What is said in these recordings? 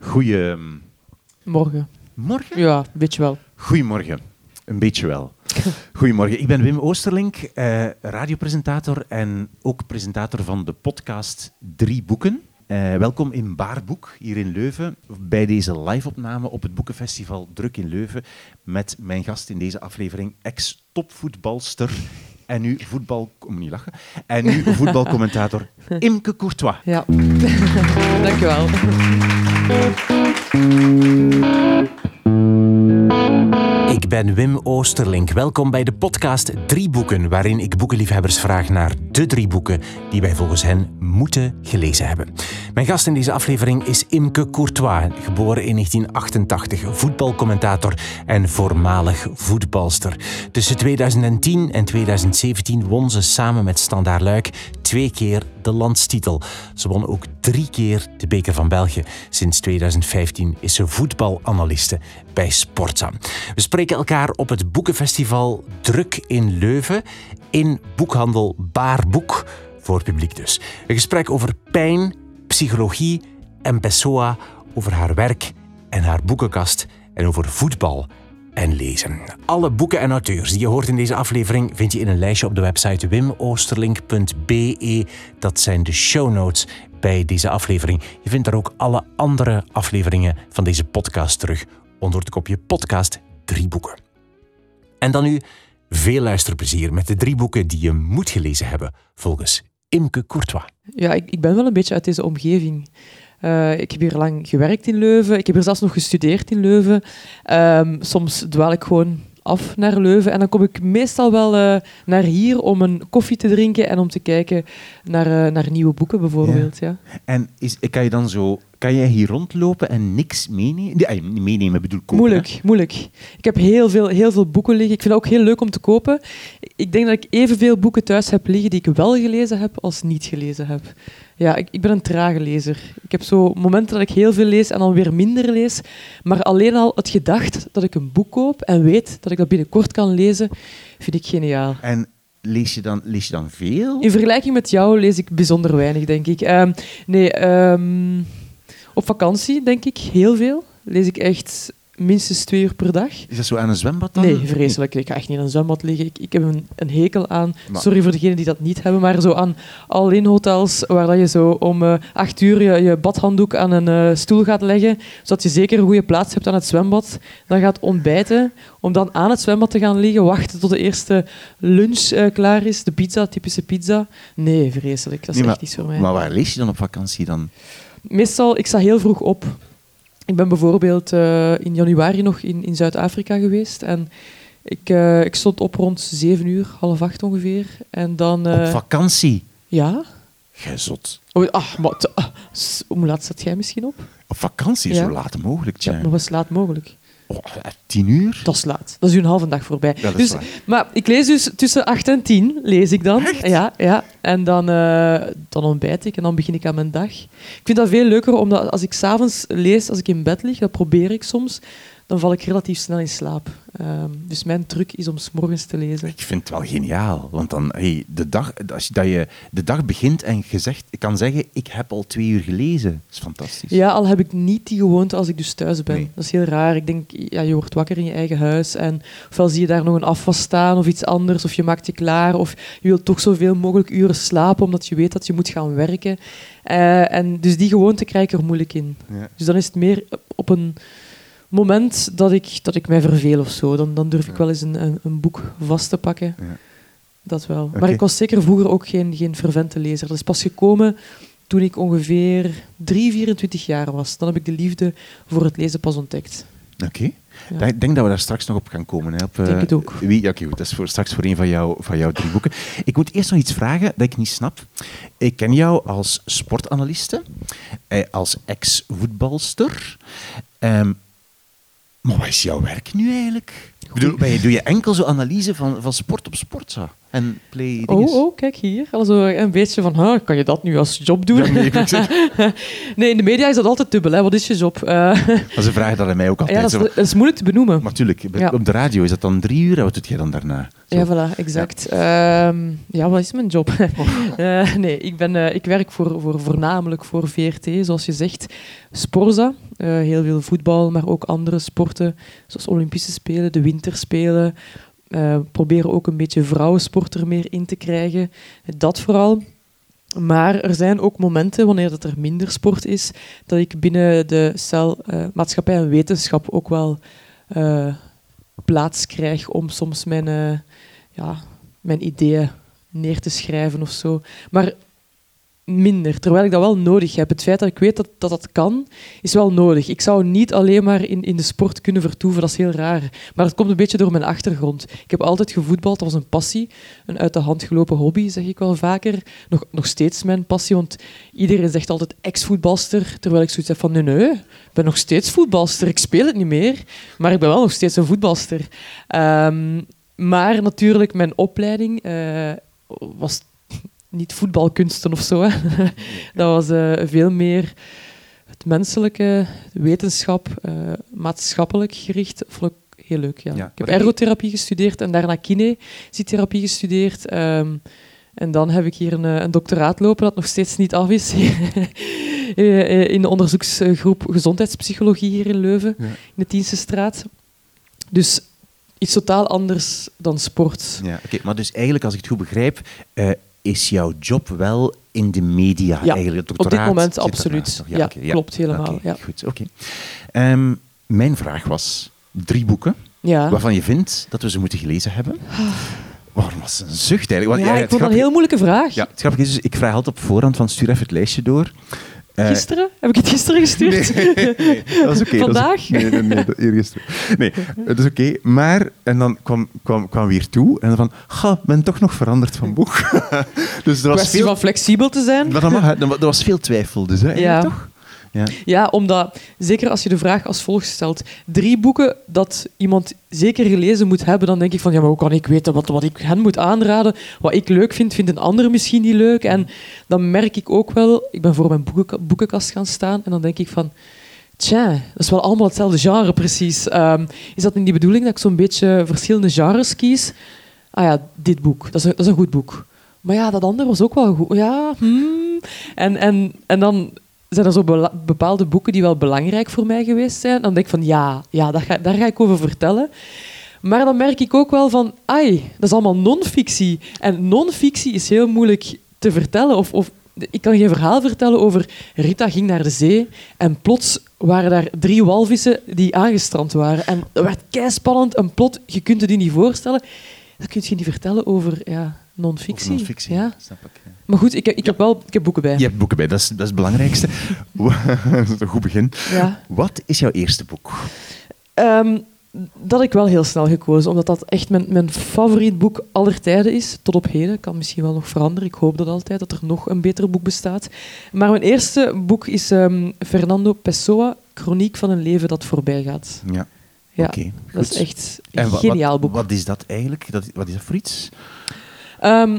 Goeie... Morgen. Morgen? Ja, weet je wel. Goedemorgen. Een beetje wel. Goedemorgen. Ik ben Wim Oosterlink, eh, radiopresentator en ook presentator van de podcast Drie Boeken. Eh, welkom in Baarboek, hier in Leuven, bij deze live-opname op het Boekenfestival Druk in Leuven, met mijn gast in deze aflevering, ex-topvoetbalster en nu voetbal... Om niet lachen. En nu voetbalcommentator Imke Courtois. Ja. Dankjewel. Ik ben Wim Oosterlink. Welkom bij de podcast Drie Boeken, waarin ik boekenliefhebbers vraag naar de drie boeken die wij volgens hen moeten gelezen hebben. Mijn gast in deze aflevering is Imke Courtois, geboren in 1988, voetbalcommentator en voormalig voetbalster. Tussen 2010 en 2017 won ze samen met Standaard Luik twee keer de landstitel. Ze won ook drie keer de Beker van België. Sinds 2015 is ze voetbalanaliste bij Sportza. We spreken elkaar op het boekenfestival Druk in Leuven in boekhandel Baarboek, voor publiek dus. Een gesprek over pijn, psychologie en Pessoa, over haar werk en haar boekenkast en over voetbal en lezen. Alle boeken en auteurs die je hoort in deze aflevering vind je in een lijstje op de website wimoosterlink.be. Dat zijn de show notes bij deze aflevering. Je vindt daar ook alle andere afleveringen van deze podcast terug onder het kopje podcast drie boeken. En dan nu veel luisterplezier met de drie boeken die je moet gelezen hebben volgens Imke Courtois. Ja, ik, ik ben wel een beetje uit deze omgeving. Uh, ik heb hier lang gewerkt in Leuven. Ik heb hier zelfs nog gestudeerd in Leuven. Um, soms dwaal ik gewoon af naar Leuven. En dan kom ik meestal wel uh, naar hier om een koffie te drinken en om te kijken naar, uh, naar nieuwe boeken bijvoorbeeld. Ja. ja. En is, kan je dan zo kan jij hier rondlopen en niks meenemen? Nee, meenemen bedoel kopen. Moeilijk, hè? moeilijk. Ik heb heel veel, heel veel boeken liggen. Ik vind het ook heel leuk om te kopen. Ik denk dat ik evenveel boeken thuis heb liggen die ik wel gelezen heb als niet gelezen heb. Ja, ik, ik ben een trage lezer. Ik heb zo momenten dat ik heel veel lees en dan weer minder lees. Maar alleen al het gedacht dat ik een boek koop en weet dat ik dat binnenkort kan lezen, vind ik geniaal. En lees je dan, lees je dan veel? In vergelijking met jou lees ik bijzonder weinig, denk ik. Um, nee, um, op vakantie denk ik heel veel. Lees ik echt minstens twee uur per dag. Is dat zo aan een zwembad dan? Nee, vreselijk. Ik ga echt niet aan een zwembad liggen. Ik, ik heb een, een hekel aan, maar. sorry voor degenen die dat niet hebben, maar zo aan all-in hotels waar dat je zo om uh, acht uur je, je badhanddoek aan een uh, stoel gaat leggen, zodat je zeker een goede plaats hebt aan het zwembad. Dan gaat ontbijten, om dan aan het zwembad te gaan liggen, wachten tot de eerste lunch uh, klaar is, de pizza, typische pizza. Nee, vreselijk. Dat is nee, echt iets voor mij. Maar waar lees je dan op vakantie dan? Meestal, ik sta heel vroeg op. Ik ben bijvoorbeeld uh, in januari nog in, in Zuid-Afrika geweest. En ik, uh, ik stond op rond zeven uur, half acht ongeveer. En dan, uh, op vakantie? Ja. Gezot. Oh, ach, maar te, hoe laat zat jij misschien op? Op vakantie, ja. zo laat mogelijk. Tja. Ja, maar was laat mogelijk. Oh, tien uur? Dat is laat. Dat is een halve dag voorbij. Dus, maar ik lees dus tussen acht en tien, lees ik dan. Echt? Ja, ja. En dan, uh, dan ontbijt ik en dan begin ik aan mijn dag. Ik vind dat veel leuker, omdat als ik s'avonds lees, als ik in bed lig, dat probeer ik soms, dan val ik relatief snel in slaap. Um, dus mijn truc is om 's morgens te lezen. Ik vind het wel geniaal. Want dan, hey, de dag, als je, dat je de dag begint en gezegd, ik kan zeggen, ik heb al twee uur gelezen. Dat is fantastisch. Ja, al heb ik niet die gewoonte als ik dus thuis ben. Nee. Dat is heel raar. Ik denk, ja, je wordt wakker in je eigen huis en ofwel zie je daar nog een afwas staan of iets anders, of je maakt je klaar, of je wilt toch zoveel mogelijk uren slapen omdat je weet dat je moet gaan werken. Uh, en dus die gewoonte krijg ik er moeilijk in. Ja. Dus dan is het meer op een moment dat ik, dat ik mij verveel of zo, dan, dan durf ik wel eens een, een, een boek vast te pakken. Ja. Dat wel. Oké. Maar ik was zeker vroeger ook geen, geen fervente lezer. Dat is pas gekomen toen ik ongeveer 3, 24 jaar was. Dan heb ik de liefde voor het lezen pas ontdekt. Oké. Ja. Ik denk dat we daar straks nog op gaan komen. Hè, op, uh, denk het ook. Wie, ja, okay, dat is voor, straks voor een van, jou, van jouw drie boeken. Ik moet eerst nog iets vragen dat ik niet snap. Ik ken jou als sportanaliste, eh, als ex-voetbalster. Um, maar wat is jouw werk nu eigenlijk? Bedoel, ben je, doe je enkel zo analyse van, van sport op sport? Zo? en play Oh, oh, kijk hier. Also een beetje van, huh, kan je dat nu als job doen? Ja, nee, in de media is dat altijd dubbel. Hè. Wat is je job? Eh, maar ze vragen dat aan mij ook altijd. ja, dat Zo is, dat is moeilijk te benoemen. Maar Ja. op de radio is dat dan drie uur en wat doet jij dan daarna? Zo. Ja, voilà, exact. Ja, ja wat is mijn job? Eh, nee, ik, ben, eh, ik werk voor, voor, voornamelijk voor VRT, zoals je zegt. Sporza, heel veel voetbal, maar ook andere sporten, zoals Olympische Spelen, de Winterspelen. Eh proberen ook een beetje vrouwensport er meer in te krijgen. Dat vooral. Maar er zijn ook momenten, wanneer dat er minder sport is, dat ik binnen de cel eh, maatschappij en wetenschap ook wel eh, plaats krijg om soms mijn, ja, mijn ideeën neer te schrijven of zo. Maar minder, terwijl ik dat wel nodig heb. Het feit dat ik weet dat dat, dat kan, is wel nodig. Ik zou niet alleen maar in, in de sport kunnen vertoeven, dat is heel raar. Maar het komt een beetje door mijn achtergrond. Ik heb altijd gevoetbald, dat was een passie. Een uit de hand gelopen hobby, zeg ik wel vaker. Nog, nog steeds mijn passie, want iedereen zegt altijd ex-voetbalster, terwijl ik zoiets heb van nee, nee, ik ben nog steeds voetbalster. Ik speel het niet meer, maar ik ben wel nog steeds een voetbalster. Ehm, maar natuurlijk, mijn opleiding eh, was niet voetbalkunsten of zo. Hè. Dat was eh, veel meer het menselijke, wetenschap, eh, maatschappelijk gericht. Vond ik heel leuk, ja. Ja, ik heb ergotherapie gestudeerd en daarna kinesietherapie gestudeerd. Ehm, en dan heb ik hier een, eh, een doctoraat lopen dat nog steeds niet af is. In de onderzoeksgroep gezondheidspsychologie hier in Leuven, Ja. in de Tienste straat. Dus iets totaal anders dan sport. Ja, oké, maar dus eigenlijk, als ik het goed begrijp, is jouw job wel in de media Ja, eigenlijk? Het Op dit moment absoluut. Ja, klopt helemaal. Goed, oké. Ehm, mijn vraag was drie boeken waarvan je vindt dat we ze moeten gelezen hebben. Waarom was het een zucht eigenlijk? Want, Ja, ik het vond dat een heel moeilijke vraag. Ja, het grappige is, dus, ik vraag altijd op voorhand van stuur even het lijstje door. Eh, Gisteren? Heb ik het gisteren gestuurd? Nee, nee, dat is oké. is- Vandaag? Nee, nee, nee, dat- eergisteren. Nee, dat is oké. Maar, en dan kwam, kwam, kwam weer toe en dan van, ga, ik ben toch nog veranderd van boek. dus er was Kwestie veel... van flexibel te zijn. Maar dat mag, er was veel twijfel, dus hè, eigenlijk Ja. toch? Ja. Ja, omdat, zeker als je de vraag als volgt stelt, drie boeken dat iemand zeker gelezen moet hebben, dan denk ik van, ja, maar hoe kan ik weten wat, wat ik hen moet aanraden? Wat ik leuk vind, vindt een ander misschien niet leuk. En dan merk ik ook wel, ik ben voor mijn boeken, boekenkast gaan staan en dan denk ik van, tja, dat is wel allemaal hetzelfde genre precies. Ehm, is dat niet de bedoeling dat ik zo'n beetje verschillende genres kies? Ah ja, dit boek, dat is een, dat is een goed boek. Maar ja, dat andere was ook wel goed. Ja, hmm. En, en, en dan zijn er zo bepaalde boeken die wel belangrijk voor mij geweest zijn. Dan denk ik van, ja, ja dat ga, daar ga ik over vertellen. Maar dan merk ik ook wel van, ai, dat is allemaal non-fictie. En non-fictie is heel moeilijk te vertellen. Of, of, ik kan geen verhaal vertellen over Rita ging naar de zee en plots waren daar drie walvissen die aangestrand waren. En dat werd keispannend, een plot, je kunt het je niet voorstellen. Dat kun je niet vertellen over ja, non-fictie. Of non-fictie, Ja. snap ik. ja. Maar goed, ik heb, ik heb wel ik heb boeken bij. Je hebt boeken bij, dat is, dat is het belangrijkste. dat is een goed begin. Ja. Wat is jouw eerste boek? Ehm, dat ik wel heel snel gekozen, omdat dat echt mijn, mijn favoriet boek aller tijden is. Tot op heden, kan misschien wel nog veranderen. Ik hoop dat altijd, dat er nog een beter boek bestaat. Maar mijn eerste boek is ehm, Fernando Pessoa, Chroniek van een leven dat voorbij gaat. Ja, Ja, oké. dat is echt En een geniaal boek. Wat is dat eigenlijk? Dat, wat is dat voor iets? Ehm,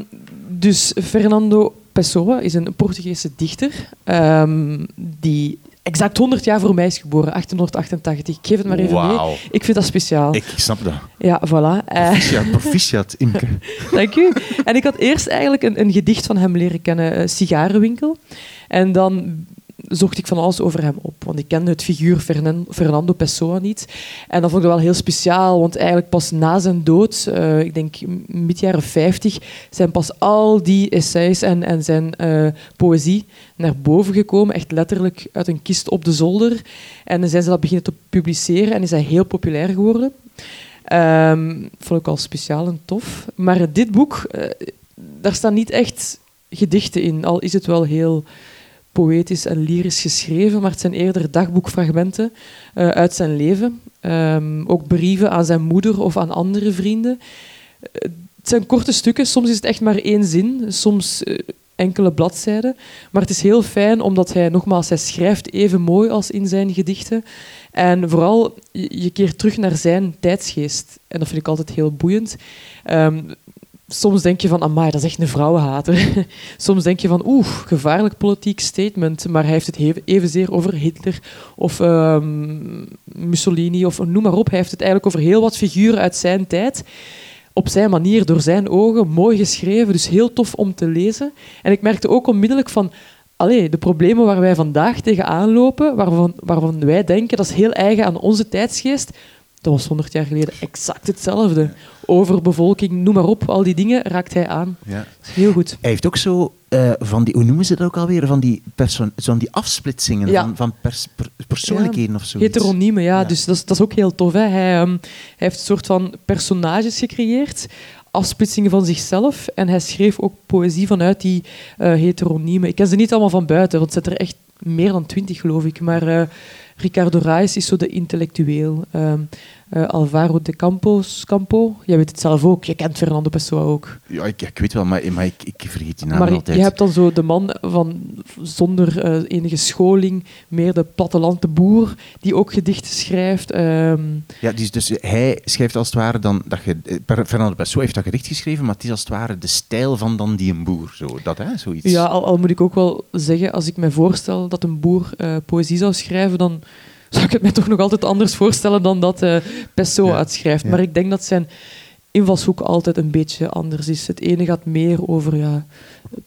dus Fernando Pessoa is een Portugese dichter ehm, die exact 100 jaar voor mij is geboren, 1888. Ik geef het maar even mee. Ik vind dat speciaal. Ik snap dat. Ja, voilà. Eh, Proficiat, proficiat Imke. Dank u. En ik had eerst eigenlijk een, een gedicht van hem leren kennen, eh, Sigarenwinkel. En dan zocht ik van alles over hem op, want ik kende het figuur Fernan- Fernando Pessoa niet. En dat vond ik wel heel speciaal, want eigenlijk pas na zijn dood, eh, ik denk mid jaren 50, zijn pas al die essays en, en zijn eh, poëzie naar boven gekomen, echt letterlijk uit een kist op de zolder. En dan zijn ze dat beginnen te publiceren en is hij heel populair geworden. Ehm, vond ik al speciaal en tof. Maar dit boek, eh, daar staan niet echt gedichten in, al is het wel heel poëtisch en lyrisch geschreven, maar het zijn eerder dagboekfragmenten eh, uit zijn leven. Ehm, ook brieven aan zijn moeder of aan andere vrienden. Eh, het zijn korte stukken, soms is het echt maar één zin, soms eh, enkele bladzijden. Maar het is heel fijn, omdat hij, nogmaals, hij schrijft even mooi als in zijn gedichten. En vooral, je keert terug naar zijn tijdsgeest. En dat vind ik altijd heel boeiend. Ehm, soms denk je van, amai, dat is echt een vrouwenhater. soms denk je van, oeh, gevaarlijk politiek statement. Maar hij heeft het evenzeer over Hitler of ehm, Mussolini of noem maar op. Hij heeft het eigenlijk over heel wat figuren uit zijn tijd. Op zijn manier, door zijn ogen, mooi geschreven. Dus heel tof om te lezen. En ik merkte ook onmiddellijk van, allee, de problemen waar wij vandaag tegenaan lopen, waarvan, waarvan wij denken dat is heel eigen aan onze tijdsgeest, dat was 100 jaar geleden exact hetzelfde. Overbevolking, noem maar op, al die dingen raakt hij aan. Ja. Heel goed. Hij heeft ook zo uh, van die, hoe noemen ze dat ook alweer? Van die, van die afsplitsingen van, van pers persoonlijkheden of zo. Heteroniemen, ja. Dus dat is, dat is ook heel tof. Hè. Hij, um, hij heeft een soort van personages gecreëerd afsplitsingen van zichzelf. En hij schreef ook poëzie vanuit die uh, heteroniemen. Ik ken ze niet allemaal van buiten, want het zit er echt meer dan twintig, geloof ik. Maar uh, Ricardo Reis is zo de intellectueel. Um, uh, Alvaro de Campos, Campo, jij weet het zelf ook. Je kent Fernando Pessoa ook. Ja, ik, ik weet wel, maar, maar ik, ik, vergeet die naam maar altijd. Je hebt dan zo de man van zonder uh, enige scholing, meer de platteland, de boer, die ook gedichten schrijft. Um... Ja, dus, dus hij schrijft als het ware dan... Dat je, Fernando Pessoa heeft dat gedicht geschreven, maar het is als het ware de stijl van dan die een boer. Zo, dat, hè, zoiets. Ja, al, al moet ik ook wel zeggen, als ik me voorstel dat een boer uh, poëzie zou schrijven, dan zou ik het mij toch nog altijd anders voorstellen dan dat uh, Pessoa uitschrijft. Maar ik denk dat zijn invalshoek altijd een beetje anders is. Het ene gaat meer over ja,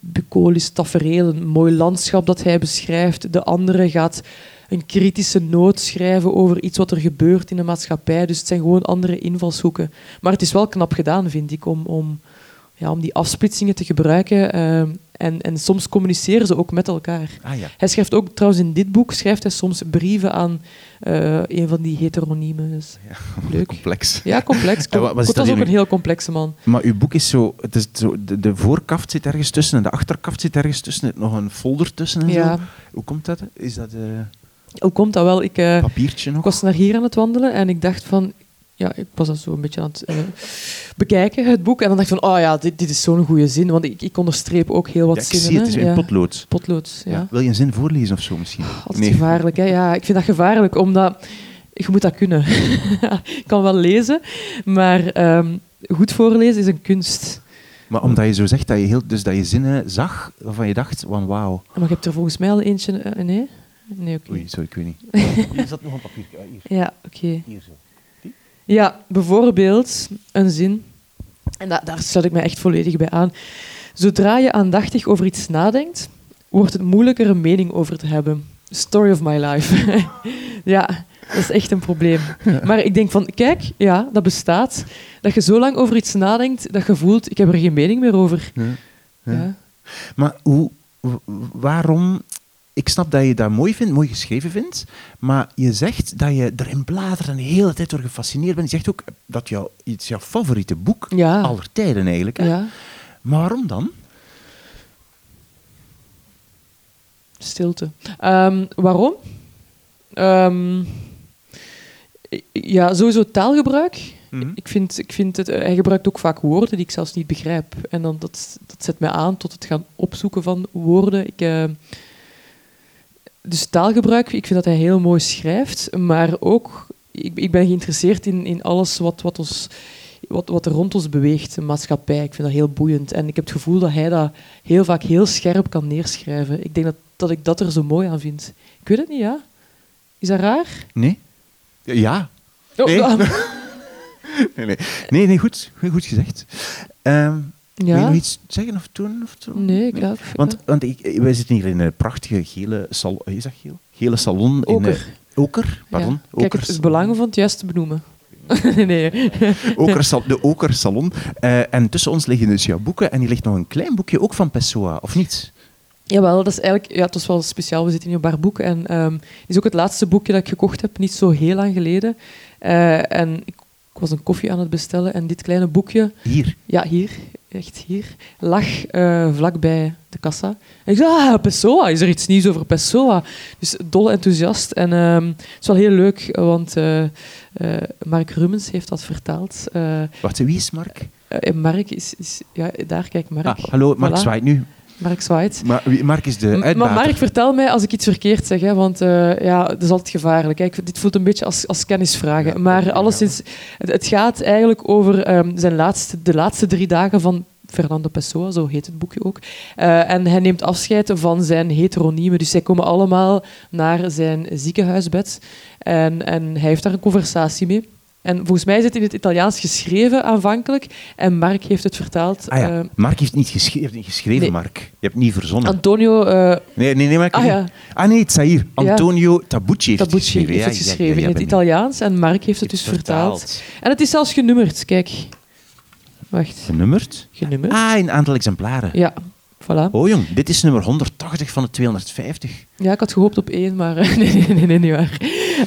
bucolisch tafereel, een mooi landschap dat hij beschrijft. De andere gaat een kritische noot schrijven over iets wat er gebeurt in de maatschappij. Dus het zijn gewoon andere invalshoeken. Maar het is wel knap gedaan, vind ik, om, om, ja, om die afsplitsingen te gebruiken. Uh, en, en soms communiceren ze ook met elkaar. Ah, ja. Hij schrijft ook, trouwens in dit boek, schrijft hij soms brieven aan uh, een van die heteroniemen. Dus ja, leuk. Complex. Ja, complex. Com ja, was ook een heel complexe man. Maar uw boek is zo... Het is zo de, de voorkaft zit ergens tussen en de achterkaft zit ergens tussen. Er nog een folder tussen en ja. zo. Hoe komt dat? Is dat... Uh... Hoe komt dat wel? Ik, uh, Papiertje nog? Ik was naar hier aan het wandelen en ik dacht van ja, ik was dat zo een beetje aan het uh, bekijken, het boek. En dan dacht ik van, oh ja, dit, dit is zo'n goede zin. Want ik, ik onderstreep ook heel wat ja, zinnen. Zie het, is ja. potlood. Potlood, ja. Wil je een zin voorlezen of zo misschien? Altijd nee. gevaarlijk, hè? Ja, ik vind dat gevaarlijk, omdat... Je moet dat kunnen. ik kan wel lezen, maar um, goed voorlezen is een kunst. Maar omdat je zo zegt dat je, heel, dus dat je zinnen zag waarvan je dacht, van wauw. Maar je hebt er volgens mij al eentje... Uh, nee? Nee, oké. Okay. Oei, sorry, ik weet niet. er zat nog een papier. hier. Ja, oké. Okay. Hier zo. Ja, bijvoorbeeld een zin, en da daar sluit ik mij echt volledig bij aan. Zodra je aandachtig over iets nadenkt, wordt het moeilijker een mening over te hebben. Story of my life. ja, dat is echt een probleem. Maar ik denk van, kijk, ja, dat bestaat. Dat je zo lang over iets nadenkt, dat je voelt, ik heb er geen mening meer over. Ja. Ja. Maar hoe, waarom ik snap dat je dat mooi vindt, mooi geschreven vindt, maar je zegt dat je erin bladert en de hele tijd door gefascineerd bent. Je zegt ook dat jou, het is jouw favoriete boek ja. aller tijden eigenlijk. Hè? Ja. Maar waarom dan? Stilte. Um, waarom? Um, ja, sowieso taalgebruik. Mm -hmm. Ik vind, ik vind het, hij gebruikt ook vaak woorden die ik zelfs niet begrijp. En dan, dat, dat zet mij aan tot het gaan opzoeken van woorden. Ik... Uh, dus taalgebruik, ik vind dat hij heel mooi schrijft, maar ook, ik, ik ben geïnteresseerd in, in alles wat, wat, ons, wat, wat er rond ons beweegt, de maatschappij. Ik vind dat heel boeiend. En ik heb het gevoel dat hij dat heel vaak heel scherp kan neerschrijven. Ik denk dat, dat ik dat er zo mooi aan vind. Ik weet het niet, ja? Is dat raar? Nee. Ja. Oh, nee. nee, nee. nee, goed. Goed gezegd. Um, ja. Wil je nog iets zeggen of doen? Of zo? Nee, ik nee. Want, want ik, wij zitten hier in een prachtige gele, sal, is dat geel? gele salon. Oker. In, uh, Oker, pardon. Ja. Kijk, het is belang van het juist te benoemen. nee. Oker, de Oker Salon. Uh, en tussen ons liggen dus jouw boeken. En hier ligt nog een klein boekje, ook van Pessoa, of niet? Jawel, dat is eigenlijk, ja, het was wel speciaal. We zitten in een bar boek. En um, het is ook het laatste boekje dat ik gekocht heb, niet zo heel lang geleden. Uh, en ik, ik was een koffie aan het bestellen en dit kleine boekje... Hier? Ja, hier echt hier, lag uh, vlakbij de kassa. En ik zei, ah, Pessoa, is er iets nieuws over Pessoa? Dus dol enthousiast. En uh, het is wel heel leuk, want uh, Mark Rummens heeft dat vertaald. Wacht, wie is Mark? Mark is, is, Ja, daar, kijk, Mark. Ah, hallo, Mark voilà. zwaait nu. Mark zwaait. Maar Mark is de uitbater. Maar Mark, vertel mij als ik iets verkeerd zeg, hè, want uh, ja, dat is altijd gevaarlijk. Hè. dit voelt een beetje als, als kennisvragen. Ja, maar alleszins, het, het, gaat eigenlijk over um, zijn laatste, de laatste drie dagen van Fernando Pessoa, zo heet het boekje ook. Uh, en hij neemt afscheid van zijn heteroniemen. Dus zij komen allemaal naar zijn ziekenhuisbed. En, en hij heeft daar een conversatie mee. En volgens mij is het in het Italiaans geschreven aanvankelijk. En Mark heeft het vertaald. Ah, ja. uh, Mark heeft niet geschreven, niet geschreven nee. Mark. Je hebt niet verzonnen. Antonio... Uh, nee, nee, nee, ah, ja. ah nee, het hier. Antonio ja. Tabucci heeft Tabucci het geschreven. heeft het geschreven in het Italiaans. En Mark heeft het dus vertaald. vertaald. En het is zelfs genummerd, kijk. Wacht. Genummerd? Genummerd. Ah, in een aantal exemplaren. Ja, voilà. Oh jong, dit is nummer 180 van de 250. Ja, ik had gehoopt op één, maar nee, nee, nee, nee, niet waar.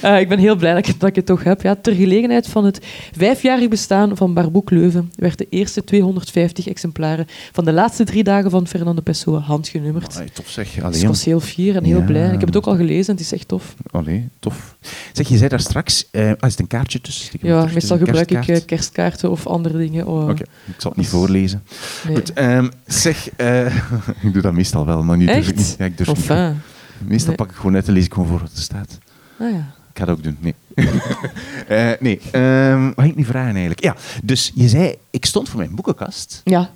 Uh, ik ben heel blij dat ik, dat ik het toch heb. Ja, ter gelegenheid van het vijfjarig bestaan van Barboek Leuven werd de eerste 250 exemplaren van de laatste drie dagen van Fernando Pessoa handgenummerd. Allee, tof zeg. Dus ik was heel fier en heel Ja. blij. Ik heb het ook al gelezen en het is echt tof. Allee, tof. Zeg, je zei daar straks... eh ah, is het een kaartje tussen? Ja, meestal gebruik ik eh, kerstkaarten of andere dingen. Oh, Oké, ik zal het niet voorlezen. nee. Goed, ehm, zeg... eh, ik doe dat meestal wel, maar nu durf ik niet. Ja, ik durf niet. Meestal Nee. pak ik gewoon uit en lees ik gewoon voor wat er staat. Ah ja. Ik ga dat ook doen, nee. Eh, nee, ehm wat ik nu vragen eigenlijk? Ja, dus je zei, ik stond voor mijn boekenkast Ja.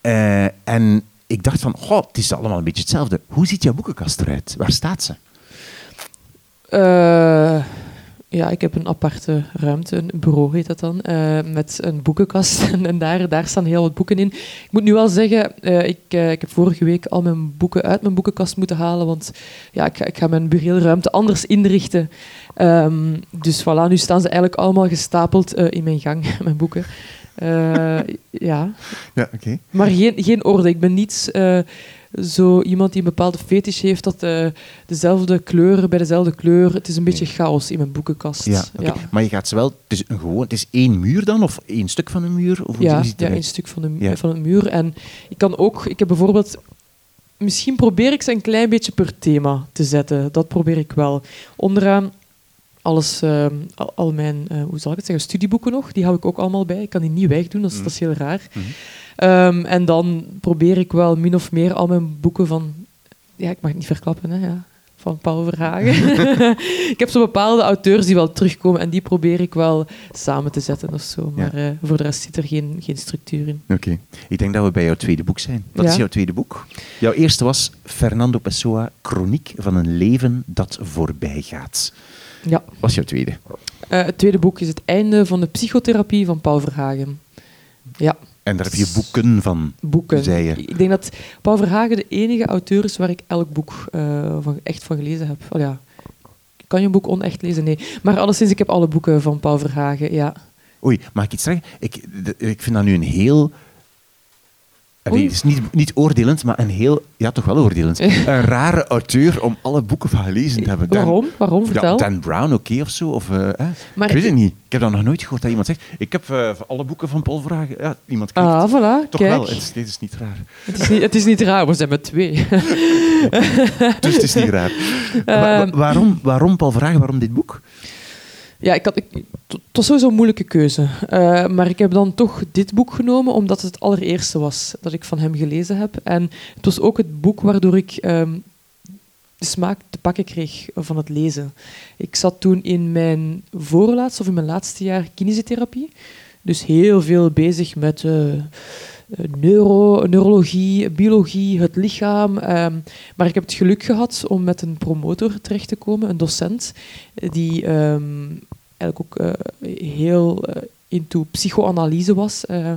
eh, en ik dacht van, goh, het is allemaal een beetje hetzelfde. Hoe ziet jouw boekenkast eruit? Waar staat ze? Eh, ja, ik heb een aparte ruimte, een bureau heet dat dan, eh, met een boekenkast. En, daar, daar staan heel wat boeken in. Ik moet nu wel zeggen, eh, ik, eh, ik heb vorige week al mijn boeken uit mijn boekenkast moeten halen, want ja, ik, ga, ik ga mijn bureelruimte anders inrichten. Ehm, dus voilà, nu staan ze eigenlijk allemaal gestapeld in mijn gang, mijn boeken. Ja, Ja, oké. maar geen, geen orde. Ik ben niet eh, zo iemand die een bepaalde fetish heeft dat eh, dezelfde kleuren bij dezelfde kleur. Het is een beetje chaos in mijn boekenkast. Ja. Maar je gaat ze wel... Het is, een gewoon, het is één muur dan? Of één stuk van een muur? Of ja, een stuk van de, Ja. van het muur. En ik kan ook... Ik heb bijvoorbeeld... Misschien probeer ik ze een klein beetje per thema te zetten. Dat probeer ik wel. Onderaan alles, eh, al, al mijn, eh, hoe zal ik het zeggen, studieboeken nog. Die hou ik ook allemaal bij. Ik kan die niet wegdoen, dat is, Mhm. dat is heel raar. Mhm. Ehm, en dan probeer ik wel min of meer al mijn boeken van... Ja, ik mag het niet verklappen, hè. Ja, van Paul Verhagen. ik heb zo bepaalde auteurs die wel terugkomen en die probeer ik wel samen te zetten of zo. Ja. Maar eh, voor de rest zit er geen, geen structuur in. Oké. Ik denk dat we bij jouw tweede boek zijn. Wat Ja. is jouw tweede boek? Jouw eerste was Fernando Pessoa, Chroniek van een leven dat voorbij gaat. Ja. Wat is jouw tweede? Eh, het tweede boek is het einde van de psychotherapie van Paul Verhagen. Ja, En daar heb je boeken van, boeken. zei je. Ik denk dat Paul Verhagen de enige auteur is waar ik elk boek eh, van, echt van gelezen heb. Oh, ja. Kan je een boek onecht lezen? Nee. Maar alleszins, ik heb alle boeken van Paul Verhagen, ja. Oei, mag ik iets zeggen? Ik, ik vind dat nu een heel... Allee, het is niet, niet oordelend, maar een heel... Ja, toch wel oordelend. een rare auteur om alle boeken van gelezen te hebben. Dan- Waarom? Waarom? Ja, Vertel. Dan Brown, oké, of zo. Of, eh? Maar ik weet het niet. Ik heb dat nog nooit gehoord dat iemand zegt... Ik heb eh, van alle boeken van Paul Verhagen... Ja, iemand kijkt. Ah, voilà, Toch kijk. wel, het is, dit is niet raar. Het is, niet, het is niet raar, we zijn met twee. Dus het is niet raar. Wa- Ehm. waarom, waarom Paul Verhagen, waarom dit boek? Ja, ik had, ik, het was sowieso een moeilijke keuze. Eh, maar ik heb dan toch dit boek genomen, omdat het het allereerste was dat ik van hem gelezen heb. En het was ook het boek waardoor ik ehm, de smaak te pakken kreeg van het lezen. Ik zat toen in mijn voorlaatste of in mijn laatste jaar kinesiotherapie. Dus heel veel bezig met eh, neuro, neurologie, biologie, het lichaam. ehm, maar ik heb het geluk gehad om met een promotor terecht te komen, een docent, die ehm, eigenlijk ook eh, heel eh, into psychoanalyse was. eh,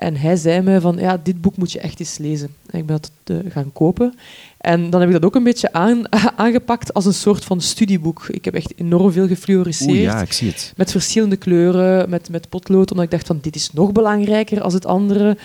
en hij zei me van, ja, dit boek moet je echt eens lezen. En ik ben dat eh, gaan kopen. En dan heb ik dat ook een beetje aan, aangepakt als een soort van studieboek. Ik heb echt enorm veel gefluoriseerd. Oeh, ja, ik zie het. Met verschillende kleuren, met, met potlood, omdat ik dacht van dit is nog belangrijker als het andere.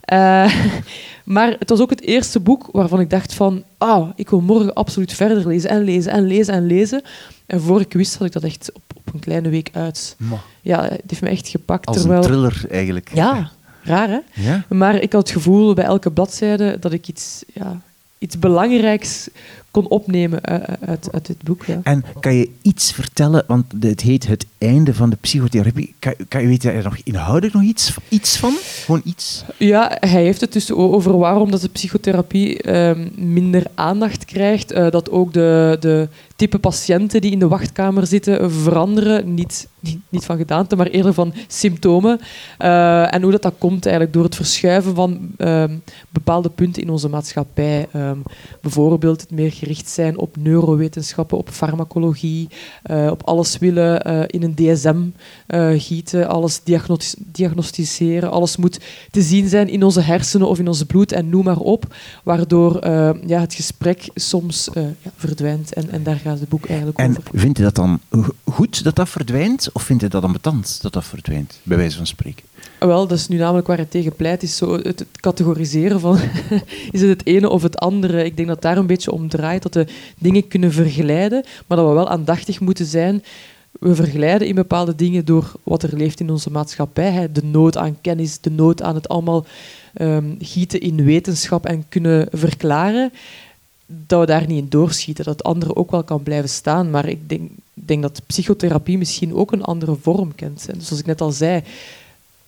Eh, maar het was ook het eerste boek waarvan ik dacht van ah, ik wil morgen absoluut verder lezen en lezen en lezen en lezen. En voor ik wist had ik dat echt op, op een kleine week uit. Ma, Ja, het heeft me echt gepakt. Als terwijl... een thriller, eigenlijk. Ja, raar hè? Ja? Maar ik had het gevoel bij elke bladzijde dat ik iets, ja, iets belangrijks kon opnemen uit, uit dit boek. Ja. En kan je iets vertellen, want het heet Het einde van de psychotherapie. Kan, kan je weten er nog inhoudelijk nog iets, iets van? Gewoon iets? Ja, hij heeft het dus over waarom dat de psychotherapie ehm, minder aandacht krijgt. Uh, dat ook de, de type patiënten die in de wachtkamer zitten veranderen. Niet, niet, niet van gedaante, maar eerder van symptomen. Uh, en hoe dat, dat komt eigenlijk door het verschuiven van ehm, bepaalde punten in onze maatschappij. Um, bijvoorbeeld het meer gericht zijn op neurowetenschappen, op farmacologie, uh, op alles willen uh, in een DSM gieten, alles diagnosticeren, alles moet te zien zijn in onze hersenen of in onze bloed en noem maar op, waardoor ja, het gesprek soms ja, verdwijnt en, en daar gaat het boek eigenlijk en over. En vindt u dat dan goed dat dat verdwijnt of vindt u dat ambetant dat dat verdwijnt, bij wijze van spreken? Wel, dat is nu namelijk waar het tegen pleit, is zo het, categoriseren van is het het ene of het andere. Ik denk dat daar een beetje om draait, dat we dingen kunnen vergelijden, maar dat we wel aandachtig moeten zijn. We vergelijden in bepaalde dingen door wat er leeft in onze maatschappij. De nood aan kennis, de nood aan het allemaal um, gieten in wetenschap en kunnen verklaren. Dat we daar niet in doorschieten, dat het andere ook wel kan blijven staan. Maar ik denk, denk dat psychotherapie misschien ook een andere vorm kent. En zoals ik net al zei,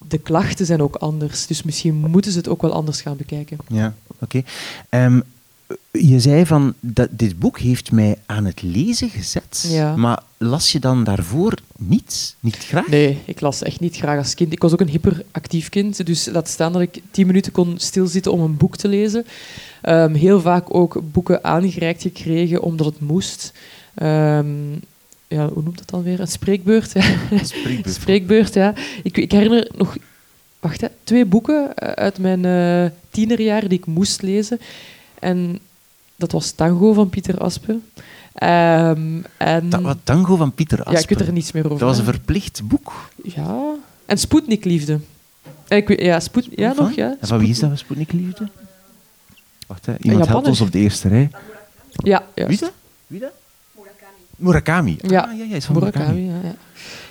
de klachten zijn ook anders. Dus misschien moeten ze het ook wel anders gaan bekijken. Ja, oké. Ehm, je zei van, dat dit boek heeft mij aan het lezen gezet. Ja. Maar las je dan daarvoor niet? Niet graag? Nee, ik las echt niet graag als kind. Ik was ook een hyperactief kind. Dus laat staan dat ik tien minuten kon stilzitten om een boek te lezen. Um, heel vaak ook boeken aangereikt gekregen omdat het moest. Um, ja, hoe noemt dat dan weer? Een spreekbeurt. Spreekbeurt. spreekbeurt, ja. Ik, ik herinner nog wacht, hè, twee boeken eh, uit mijn uh, tienerjaar die ik moest lezen. En dat was Tango van Pieter Aspen. Um, en... Ta wat, Tango van Pieter Aspen? Ja, ik weet er niets meer over. Dat was een verplicht boek? Ja. En Sputnik-liefde. Ik ja, Spoed ja nog, ja. En van wie is dat, Sputnik-liefde? Wacht, hè. iemand helpt ons op de eerste rij. Ja, juist. Wie dat? Wie dat? Murakami. Ja, ah, ja, ja is van Murakami. Murakami. Ja, ja.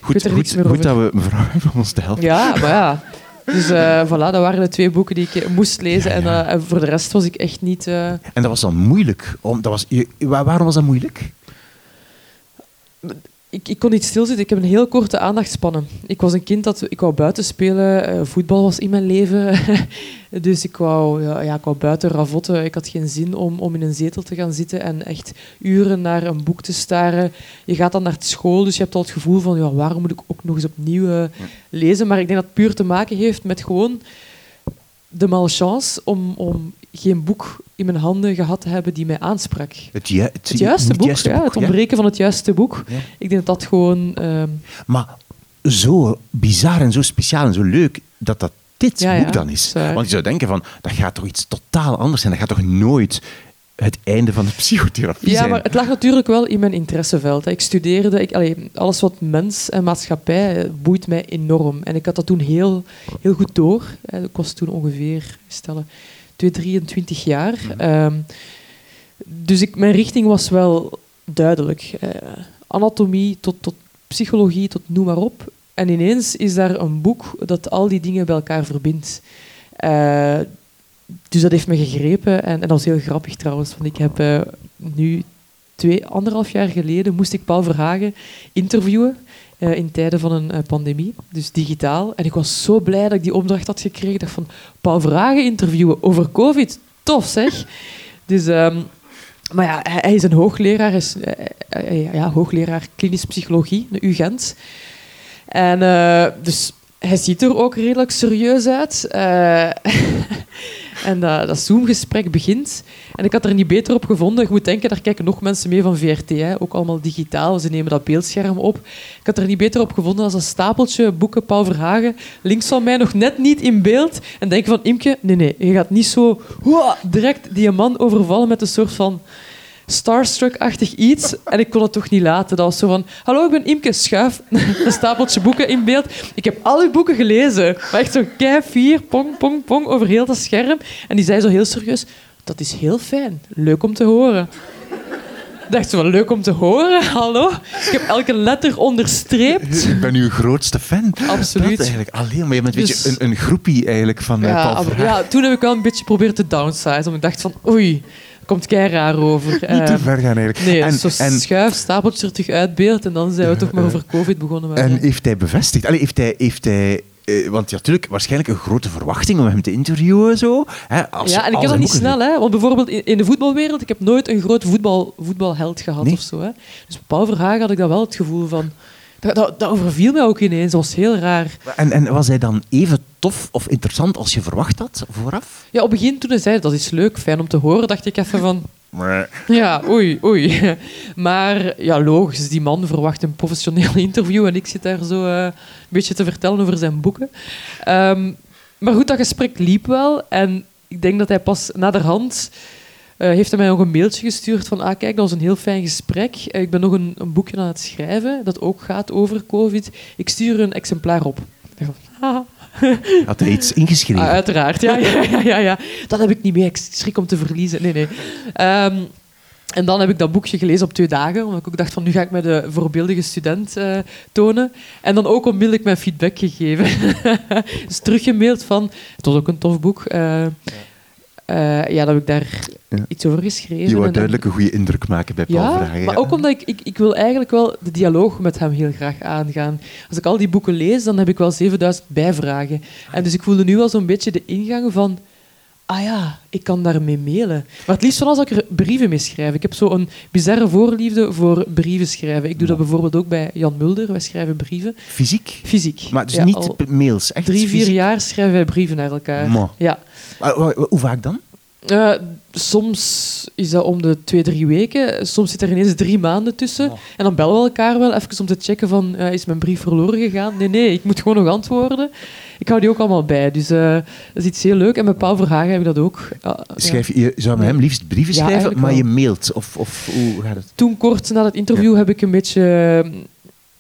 Goed, goed, goed dat we mevrouw om ons te helpen. Ja, maar ja. Dus uh, voilà, dat waren de twee boeken die ik moest lezen. Ja. En, uh, en, voor de rest was ik echt niet... Uh... En dat was dan moeilijk? Om, dat was, waarom was dat moeilijk? Ik, ik kon niet stilzitten. Ik heb een heel korte aandachtspannen. Ik was een kind dat ik wou buiten spelen. Uh, voetbal was in mijn leven. dus ik wou, ja, ja, ik wou buiten ravotten. Ik had geen zin om, om in een zetel te gaan zitten en echt uren naar een boek te staren. Je gaat dan naar school, dus je hebt al het gevoel van ja, waarom moet ik ook nog eens opnieuw uh, lezen? Maar ik denk dat het puur te maken heeft met gewoon de malchance om, om geen boek in mijn handen gehad te hebben die mij aansprak. Het, ju het, het juiste boek, juiste ja, boek, het ontbreken van het juiste boek. Ja. Ik denk dat dat gewoon... Uh... Maar zo bizar en zo speciaal en zo leuk dat dat dit boek dan is. Want je zou denken van, dat gaat toch iets totaal anders zijn. Dat gaat toch nooit het einde van de psychotherapie ja, zijn. maar het lag natuurlijk wel in mijn interesseveld. Ik studeerde, ik, allee, alles wat mens en maatschappij boeit mij enorm. En ik had dat toen heel, heel goed door. Ik was toen ongeveer, stellen, 23 jaar. Um, dus ik, mijn richting was wel duidelijk. Uh, anatomie tot, tot psychologie, tot noem maar op. En ineens is daar een boek dat al die dingen bij elkaar verbindt. Uh, dus dat heeft me gegrepen. En, en, dat was heel grappig trouwens. Want ik heb uh, nu twee, anderhalf jaar geleden moest ik Paul Verhagen interviewen uh, in tijden van een uh, pandemie, dus digitaal. En ik was zo blij dat ik die opdracht had gekregen. Ik dacht van, Paul Vragen interviewen over COVID. Tof zeg. Dus, um, maar ja, hij, is een hoogleraar, is, uh, ja, hoogleraar klinisch psychologie, de UGent. En dus hij ziet er ook redelijk serieus uit. En dat, dat Zoom-gesprek begint. En ik had er niet beter op gevonden. Je moet denken, daar kijken nog mensen mee van VRT. Hè. Ook allemaal digitaal. Ze nemen dat beeldscherm op. Ik had er niet beter op gevonden als een stapeltje boeken Paul Verhagen. Links van mij nog net niet in beeld. En denk van, Imke, nee, nee. Je gaat niet zo direct die man overvallen met een soort van starstruck-achtig iets. En ik kon het toch niet laten. Dat was zo van... Hallo, ik ben Imke Schuif. een stapeltje boeken in beeld. Ik heb al uw boeken gelezen. Maar echt zo kei vier, pong, pong, pong, over heel dat scherm. En die zei zo heel serieus... Dat is heel fijn. Leuk om te horen. Ik dacht zo, leuk om te horen. Hallo? Ik heb elke letter onderstreept. Ik ben uw grootste fan. Absoluut. Dat eigenlijk alleen, maar je bent een beetje een, een groepie eigenlijk van ja, Paul Ja, toen heb ik wel een beetje proberen te downsize. Omdat ik dacht van, oei, komt kei raar over. Niet te Ehm, ver gaan eigenlijk. Nee, en, zo en, schuif, stapeltje er terug uitbeeld en dan zijn we toch maar over COVID begonnen. maar en ja. heeft hij bevestigd? Allee, heeft hij... Heeft hij eh, want ja, natuurlijk, waarschijnlijk een grote verwachting om hem te interviewen. Zo. Hè, als, ja, en ik heb dat niet snel, hè. Want bijvoorbeeld in, in de voetbalwereld, ik heb nooit een grote voetbal, voetbalheld gehad Nee. of zo, hè. Dus bij Paul Verhagen had ik dat wel het gevoel van... Dat, dat, dat overviel mij ook ineens, dat was heel raar. En, en was hij dan even tof of interessant als je verwacht had vooraf? Ja, op het begin toen hij zei, dat is leuk, fijn om te horen, dacht ik even van... Ja, oei, oei. Maar ja, logisch, die man verwacht een professioneel interview en ik zit daar zo eh, een beetje te vertellen over zijn boeken. Ehm, maar goed, dat gesprek liep wel en ik denk dat hij pas naderhand... eh heeft hij mij nog een mailtje gestuurd van ah, kijk, dat was een heel fijn gesprek. Eh, Ik ben nog een, een boekje aan het schrijven dat ook gaat over COVID. Ik stuur een exemplaar op. Ik dacht van, haha. Had hij iets ingeschreven? Ah, uiteraard, ja, ja, ja, ja, ja. Dat heb ik niet mee. Ik schrik om te verliezen. Nee, nee. Ehm, en dan heb ik dat boekje gelezen op twee dagen, omdat ik ook dacht van nu ga ik me de voorbeeldige student eh, tonen. En dan ook onmiddellijk mijn feedback gegeven. dus teruggemaild van, het was ook een tof boek. eh, ja, dat heb ik daar Ja. iets over geschreven. je wou duidelijk een goede indruk maken bij Paul ja, Verhagen. maar ook omdat ik, ik, ik wil eigenlijk wel de dialoog met hem heel graag aangaan. Als ik al die boeken lees, dan heb ik wel 7000 bijvragen. En dus ik voelde nu wel zo'n beetje de ingang van... Ah ja, ik kan daarmee mailen. Maar het liefst van als ik er brieven mee schrijf. Ik heb zo'n bizarre voorliefde voor brieven schrijven. Ik doe dat bijvoorbeeld ook bij Jan Mulder. Wij schrijven brieven. Fysiek? Fysiek. Maar dus Ja, niet mails, echt Drie, vier fysiek? jaar schrijven wij brieven naar elkaar. Mo. Ja. Hoe vaak dan? Eh, soms is dat om de twee, drie weken. Soms zit er ineens drie maanden tussen. Oh. En dan bellen we elkaar wel even om te checken van... eh, is mijn brief verloren gegaan? Nee, nee, ik moet gewoon nog antwoorden. Ik hou die ook allemaal bij. Dus eh, dat is iets heel leuk. En met Paul Verhagen heb ik dat ook. Ah. Schrijf je, je zou met hem liefst brieven Ja, schrijven, maar je mailt. Of, of hoe gaat het? Toen kort na het interview heb ik een beetje eh,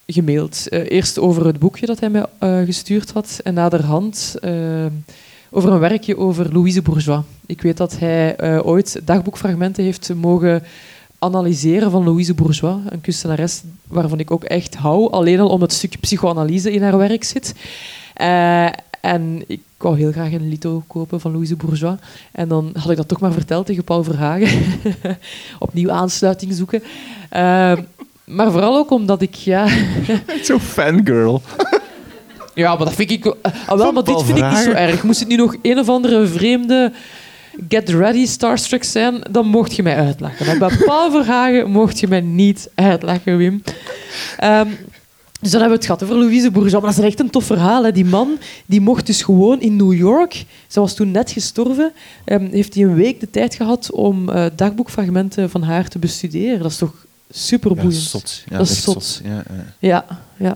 gemaild. Eerst over het boekje dat hij mij gestuurd had. En naderhand eh, over een werkje over Louise Bourgeois. Ik weet dat hij eh, ooit dagboekfragmenten heeft mogen analyseren van Louise Bourgeois, een kunstenares waarvan ik ook echt hou. Alleen al omdat het stukje psychoanalyse in haar werk zit. Eh, en ik wou heel graag een lito kopen van Louise Bourgeois. En dan had ik dat toch maar verteld tegen Paul Verhagen. Opnieuw aansluiting zoeken. Eh, maar vooral ook omdat ik... Ja, Zo'n fangirl. ja maar dat vind ik... ah, wel, maar dit vind ik niet zo erg. Moest het nu nog een of andere vreemde... Get ready Starstruck zijn, dan mocht je mij uitlachen. Maar bij Paul Verhagen mocht je mij niet uitlachen, Wim. Ehm, dus dan hebben we het gehad over Louise Bourgeois. Maar dat is echt een tof verhaal. Hè. Die man die mocht dus gewoon in New York, ze was toen net gestorven, ehm, heeft hij een week de tijd gehad om eh, dagboekfragmenten van haar te bestuderen. Dat is toch super Ja, boeiend. zot. Ja, Dat is zot. Ja, ja. Ja, ja.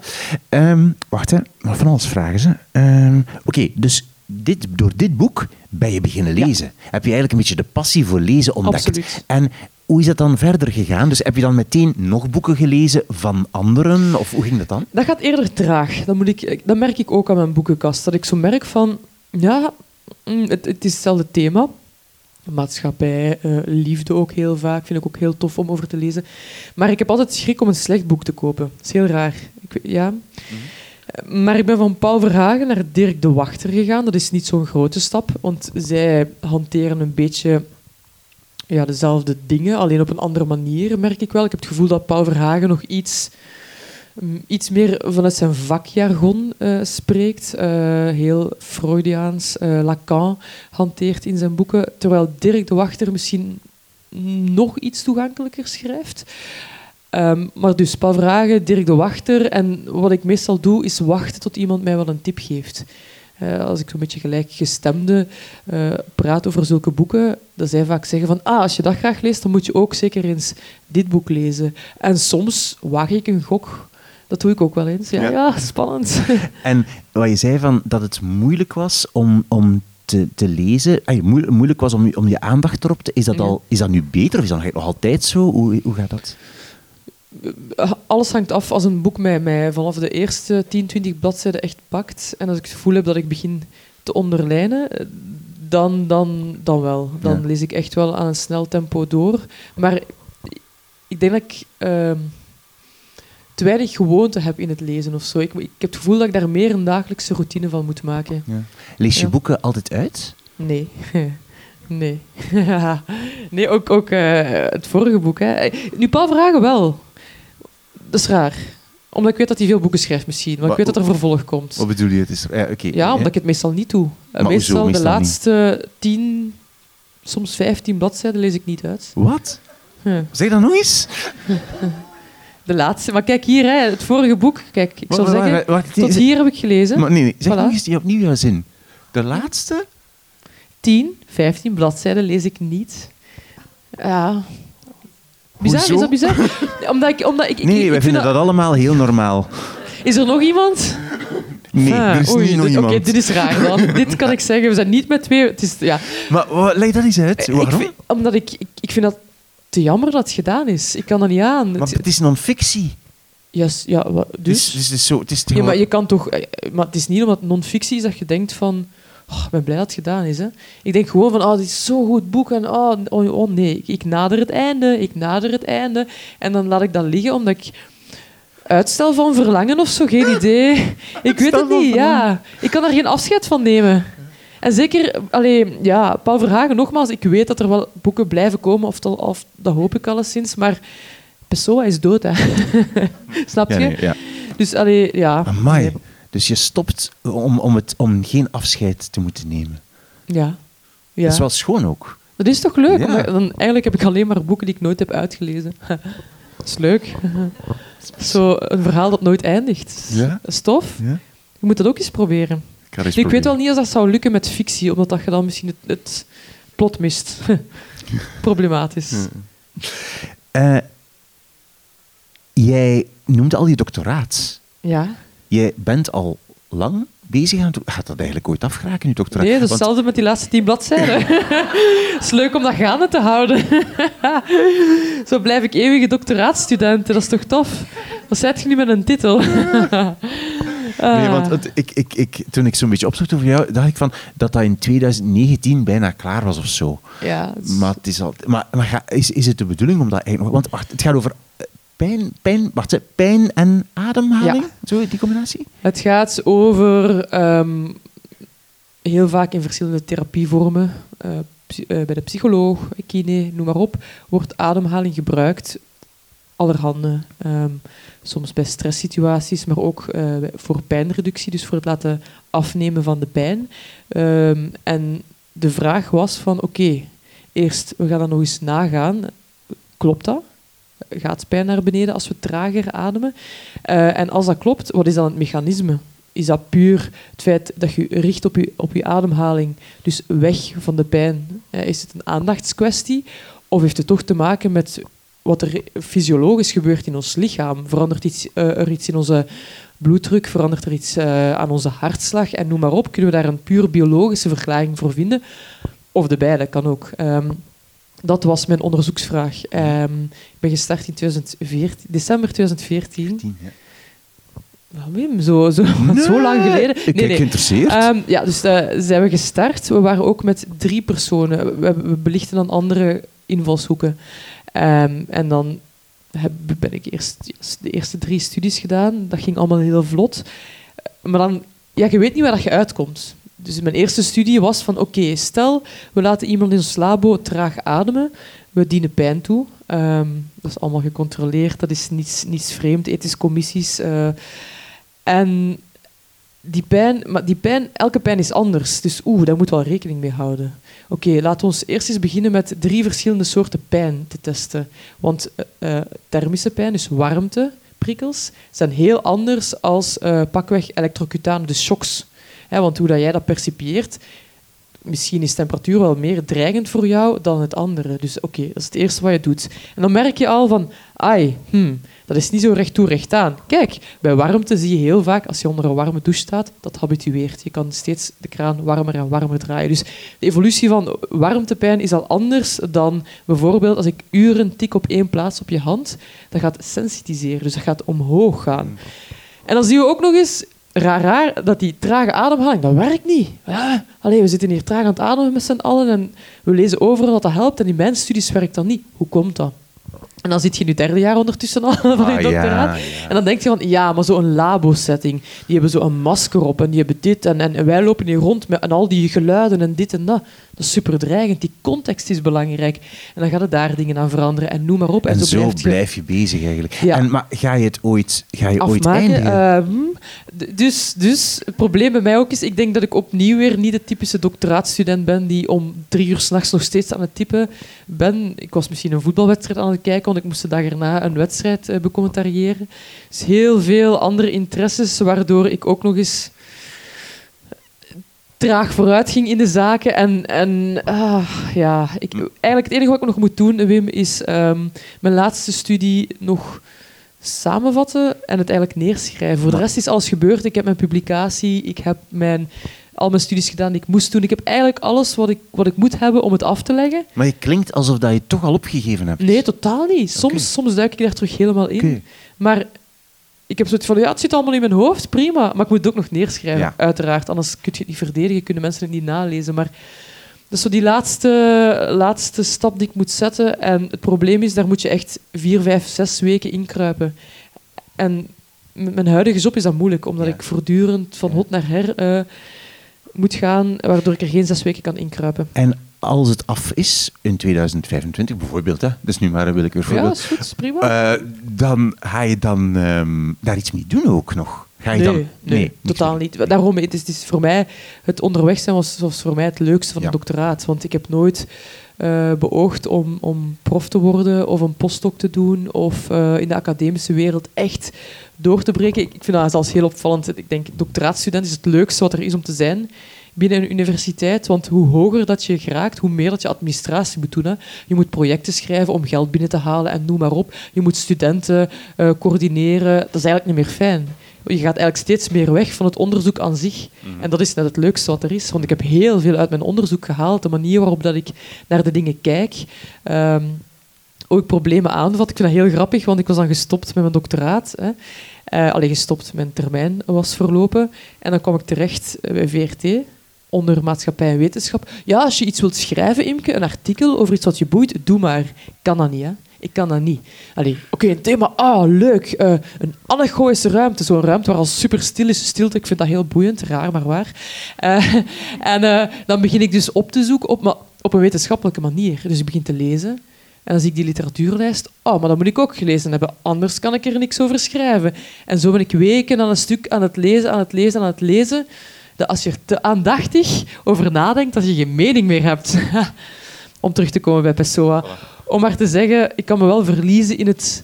Ehm, wacht, hè. maar van alles vragen ze. Ehm, Oké, dus dit, door dit boek ben je beginnen Ja. lezen. Heb je eigenlijk een beetje de passie voor lezen ontdekt. Absoluut. En hoe is dat dan verder gegaan? Dus heb je dan meteen nog boeken gelezen van anderen? Of hoe ging dat dan? Dat gaat eerder traag. Dat, moet ik, dat merk ik ook aan mijn boekenkast. Dat ik zo merk van, ja, mm, het, het is hetzelfde thema. Maatschappij, eh, liefde ook heel vaak. Vind ik ook heel tof om over te lezen. Maar ik heb altijd schrik om een slecht boek te kopen. Dat is heel raar. Ik, ja. Eh, Maar ik ben van Paul Verhagen naar Dirk de Wachter gegaan. Dat is niet zo'n grote stap, want zij hanteren een beetje ja, dezelfde dingen, alleen op een andere manier, merk ik wel. Ik heb het gevoel dat Paul Verhagen nog iets, iets meer vanuit zijn vakjargon eh, spreekt. Eh, heel Freudiaans, eh, Lacan hanteert in zijn boeken, terwijl Dirk de Wachter misschien nog iets toegankelijker schrijft. Ehm, maar dus Paul Verhagen, Dirk de Wachter. En wat ik meestal doe, is wachten tot iemand mij wel een tip geeft. Als ik zo'n beetje gelijkgestemde eh praat over zulke boeken, dat zij vaak zeggen van ah, als je dat graag leest, dan moet je ook zeker eens dit boek lezen. En soms waag ik een gok. Dat doe ik ook wel eens. Ja, Ja. ja. spannend. En wat je zei van dat het moeilijk was om, om te, te lezen, moe- moeilijk was om, je- om je aandacht erop te... Is dat, Ja. al, is dat nu beter of is dat nog altijd zo? Hoe, hoe gaat dat? Alles hangt af als een boek mij, mij vanaf de eerste 10, 20 bladzijden echt pakt. En als ik het gevoel heb dat ik begin te onderlijnen, dan, dan, dan wel. Dan Ja. lees ik echt wel aan een snel tempo door. Maar ik denk dat ik ehm, te weinig gewoonte heb in het lezen of zo. Ik, ik heb het gevoel dat ik daar meer een dagelijkse routine van moet maken. Lees je Ja. boeken altijd uit? Nee. Nee. nee, ook, ook uh, het vorige boek. Hè. Nu, Paul Vragen wel. Dat is raar. Omdat ik weet dat hij veel boeken schrijft misschien. Maar ik weet dat er vervolg komt. Wat bedoel je? Het is, ja, okay, ja, omdat ik het meestal niet doe. Maar meestal, meestal de laatste niet? tien, soms vijftien bladzijden lees ik niet uit. Wat? Zeg dat nog eens? De laatste. Maar kijk hier, hè, het vorige boek. Kijk, ik zou zeggen, wacht, tot hier heb ik gelezen. Maar nee, nee. zeg voilà. nog eens opnieuw jouw zin. De laatste? 10, 15 bladzijden lees ik niet. Ja. Bizar, Hoezo? is dat bizar? omdat ik, omdat ik, nee, ik, wij vinden dat... dat allemaal heel normaal. Is er nog iemand? Nee, ah, er is oei, niet nog iemand. Oké, dit is raar dan. dit kan ik zeggen. We zijn niet met twee... Het is, ja. Maar wat, leg dat eens uit. Waarom? Ik omdat ik, ik, ik vind dat te jammer dat het gedaan is. Ik kan dat niet aan. Maar het is non-fictie. Yes, ja, wat, dus? Het is, het is zo, het is ja, maar je kan toch... eh, Maar het is niet omdat het non-fictie is dat je denkt van... Oh, ik ben blij dat het gedaan is. Hè. Ik denk gewoon van, oh, dit is zo'n goed boek. En oh, oh, oh nee, ik, nader het einde, ik nader het einde. En dan laat ik dat liggen, omdat ik... Uitstel van verlangen of zo, geen idee. Ik weet het niet, ja. Ik kan er geen afscheid van nemen. En zeker, allee, ja, Paul Verhagen, nogmaals, ik weet dat er wel boeken blijven komen, of, of dat hoop ik alleszins, maar Pessoa is dood, hè. Snap je? Ja, nee, ja. Dus, allee, ja. Amai. Dus je stopt om, om, het, om geen afscheid te moeten nemen. Ja. ja. Dat is wel schoon ook. Dat is toch leuk? Ja. Dan, eigenlijk heb ik alleen maar boeken die ik nooit heb uitgelezen. dat is leuk. Zo een verhaal dat nooit eindigt. Ja? Stof. Ja? Je moet dat ook eens proberen. Ik, weet wel niet of dat zou lukken met fictie, omdat dat je dan misschien het, het plot mist. Problematisch. Uh, jij noemde al je doctoraat. Ja. Jij bent al lang bezig aan het... Gaat dat eigenlijk ooit afgeraken, je doctoraat? Nee, dat is hetzelfde met die laatste tien bladzijden. Het is leuk om dat gaande te houden. Zo blijf ik eeuwige doctoraatstudent. Dat is toch tof? Wat zet je nu met een titel? Nee, want het, ik, ik, ik, toen ik zo'n beetje opzocht over jou, dacht ik van dat dat in 2019 bijna klaar was of zo. Ja. Maar, het is al, maar, maar is, is het de bedoeling om dat eigenlijk nog... Want wacht, het gaat over pijn, pijn, wacht, pijn en ademhaling? Ja. Zo, die combinatie? Het gaat over um, heel vaak in verschillende therapievormen. Uh, bij de psycholoog, kine, noem maar op, wordt ademhaling gebruikt. Allerhande. Um, soms bij stresssituaties, maar ook uh, voor pijnreductie, dus voor het laten afnemen van de pijn. Um, en de vraag was van, oké, eerst, we gaan dat nog eens nagaan. Klopt dat? gaat pijn naar beneden als we trager ademen. Uh, en als dat klopt, wat is dan het mechanisme? Is dat puur het feit dat je richt op je, op je ademhaling, dus weg van de pijn? Uh, is het een aandachtskwestie? Of heeft het toch te maken met wat er fysiologisch gebeurt in ons lichaam? Verandert iets, uh, er iets in onze bloeddruk? Verandert er iets aan onze hartslag? En noem maar op. Kunnen we daar een puur biologische verklaring voor vinden? Of de beide kan ook. Um, dat was mijn onderzoeksvraag. Um, ik ben gestart in 2014, december 2014. 14, ja. Wim, zo, zo, nee, zo lang geleden. Ik ben nee. geïnteresseerd. Um, ja, dus uh, zijn we gestart. We waren ook met drie personen. We, we belichten dan andere invalshoeken. Um, en dan heb, ben ik eerst de eerste drie studies gedaan. Dat ging allemaal heel vlot. Maar dan, ja, je weet niet waar dat je uitkomt. Dus mijn eerste studie was van, oké, stel, we laten iemand in ons labo traag ademen, we dienen pijn toe. Um, dat is allemaal gecontroleerd, dat is niets, niets vreemd, ethische commissies. Uh, en die pijn, maar die pijn, elke pijn is anders, dus oeh, daar moet wel rekening mee houden. Oké, laten we eerst eens beginnen met drie verschillende soorten pijn te testen. Want uh, thermische pijn, dus warmte, prikkels, zijn heel anders als uh, pakweg elektrocutane, dus shocks. Want hoe dat jij dat percipieert, misschien is temperatuur wel meer dreigend voor jou dan het andere. Dus oké, dat is het eerste wat je doet. En dan merk je al van, ai, hmm, dat is niet zo recht toe, recht aan. Kijk, bij warmte zie je heel vaak, als je onder een warme douche staat, dat habitueert. Je kan steeds de kraan warmer en warmer draaien. Dus de evolutie van warmtepijn is al anders dan bijvoorbeeld als ik uren tik op één plaats op je hand, dat gaat sensitiseren, dus dat gaat omhoog gaan. En dan zien we ook nog eens raar, raar dat die trage ademhaling, dat werkt niet. Ja, allee, we zitten hier traag aan het ademen met z'n allen en we lezen overal dat dat helpt en in mijn studies werkt dat niet. Hoe komt dat? En dan zit je nu derde jaar ondertussen al van je Ah, doctoraat. ja, ja. En dan denk je van, ja, maar zo'n labo-setting, die hebben zo een masker op en die hebben dit en, en, en wij lopen hier rond met en al die geluiden en dit en dat. Dat is super dreigend. Die context is belangrijk. En dan gaat het daar dingen aan veranderen en noem maar op. En, En zo blijft je blijf je bezig eigenlijk. Ja. En, maar ga je het ooit, ga je ooit eindigen? Eh, hm. D- dus, dus het probleem bij mij ook is, ik denk dat ik opnieuw weer niet de typische doctoraatstudent ben die om drie uur s'nachts nog steeds aan het typen ben. Ik was misschien een voetbalwedstrijd aan het kijken, want ik moest de dag erna een wedstrijd eh, becommentariëren. Dus heel veel andere interesses, waardoor ik ook nog eens traag vooruit ging in de zaken. En, en ah, ja, ik, eigenlijk het enige wat ik nog moet doen, Wim, is ehm, mijn laatste studie nog samenvatten en het eigenlijk neerschrijven. Voor de rest is alles gebeurd. Ik heb mijn publicatie, ik heb mijn, al mijn studies gedaan die ik moest doen. Ik heb eigenlijk alles wat ik, wat ik moet hebben om het af te leggen. Maar je klinkt alsof dat je het toch al opgegeven hebt. Nee, totaal niet. Soms, soms duik ik daar terug helemaal in. Maar ik heb zoiets van, ja, het zit allemaal in mijn hoofd, prima. Maar ik moet het ook nog neerschrijven, Ja. uiteraard. Anders kun je het niet verdedigen, kunnen mensen het niet nalezen. Maar dat is zo die laatste, laatste stap die ik moet zetten. En het probleem is, daar moet je echt vier, vijf, zes weken inkruipen. En met mijn huidige job is dat moeilijk, omdat Ja. ik voortdurend van hot naar her eh, moet gaan, waardoor ik er geen zes weken kan inkruipen. En als het af is, in 2025 bijvoorbeeld, hè, dat is nu maar een willekeur Ja, voorbeeld, is goed, prima. eh, dan ga je dan ehm, daar iets mee doen ook nog? Ga je nee, dan... nee, niks totaal niet. Daarom, het is, het is voor mij, het onderweg zijn was, was voor mij het leukste van Ja. het doctoraat. Want ik heb nooit eh, beoogd om, om prof te worden of een postdoc te doen of eh, in de academische wereld echt door te breken. Ik, ik vind dat zelfs heel opvallend. Ik denk, doctoraatstudent is het leukste wat er is om te zijn binnen een universiteit. Want hoe hoger dat je geraakt, hoe meer dat je administratie moet doen. Hè. Je moet projecten schrijven om geld binnen te halen en noem maar op. Je moet studenten eh, coördineren. Dat is eigenlijk niet meer fijn. Je gaat eigenlijk steeds meer weg van het onderzoek aan zich. En dat is net het leukste wat er is. Want ik heb heel veel uit mijn onderzoek gehaald. De manier waarop dat ik naar de dingen kijk. Ehm, ook problemen aanvat. Ik vind dat heel grappig, want ik was dan gestopt met mijn doctoraat. Hè. Eh, allee, gestopt, mijn termijn was verlopen. En dan kwam ik terecht eh, bij VRT, onder maatschappij en wetenschap. Ja, als je iets wilt schrijven, Imke, een artikel over iets wat je boeit, doe maar. Kan dat niet, hè. Ik kan dat niet. Oké, een thema, ah, leuk. Eh, een anechoïsche ruimte, zo'n ruimte waar al super stil is, stilte. Ik vind dat heel boeiend, raar, maar waar. Eh, en eh, dan begin ik dus op te zoeken, op, op een wetenschappelijke manier. Dus ik begin te lezen. En dan zie ik die literatuurlijst. Oh, maar dat moet ik ook gelezen hebben. Anders kan ik er niks over schrijven. En zo ben ik weken aan een stuk aan het lezen, aan het lezen, aan het lezen. Dat als je er te aandachtig over nadenkt, dat je geen mening meer hebt. Om terug te komen bij Pessoa. Om maar te zeggen, ik kan me wel verliezen in het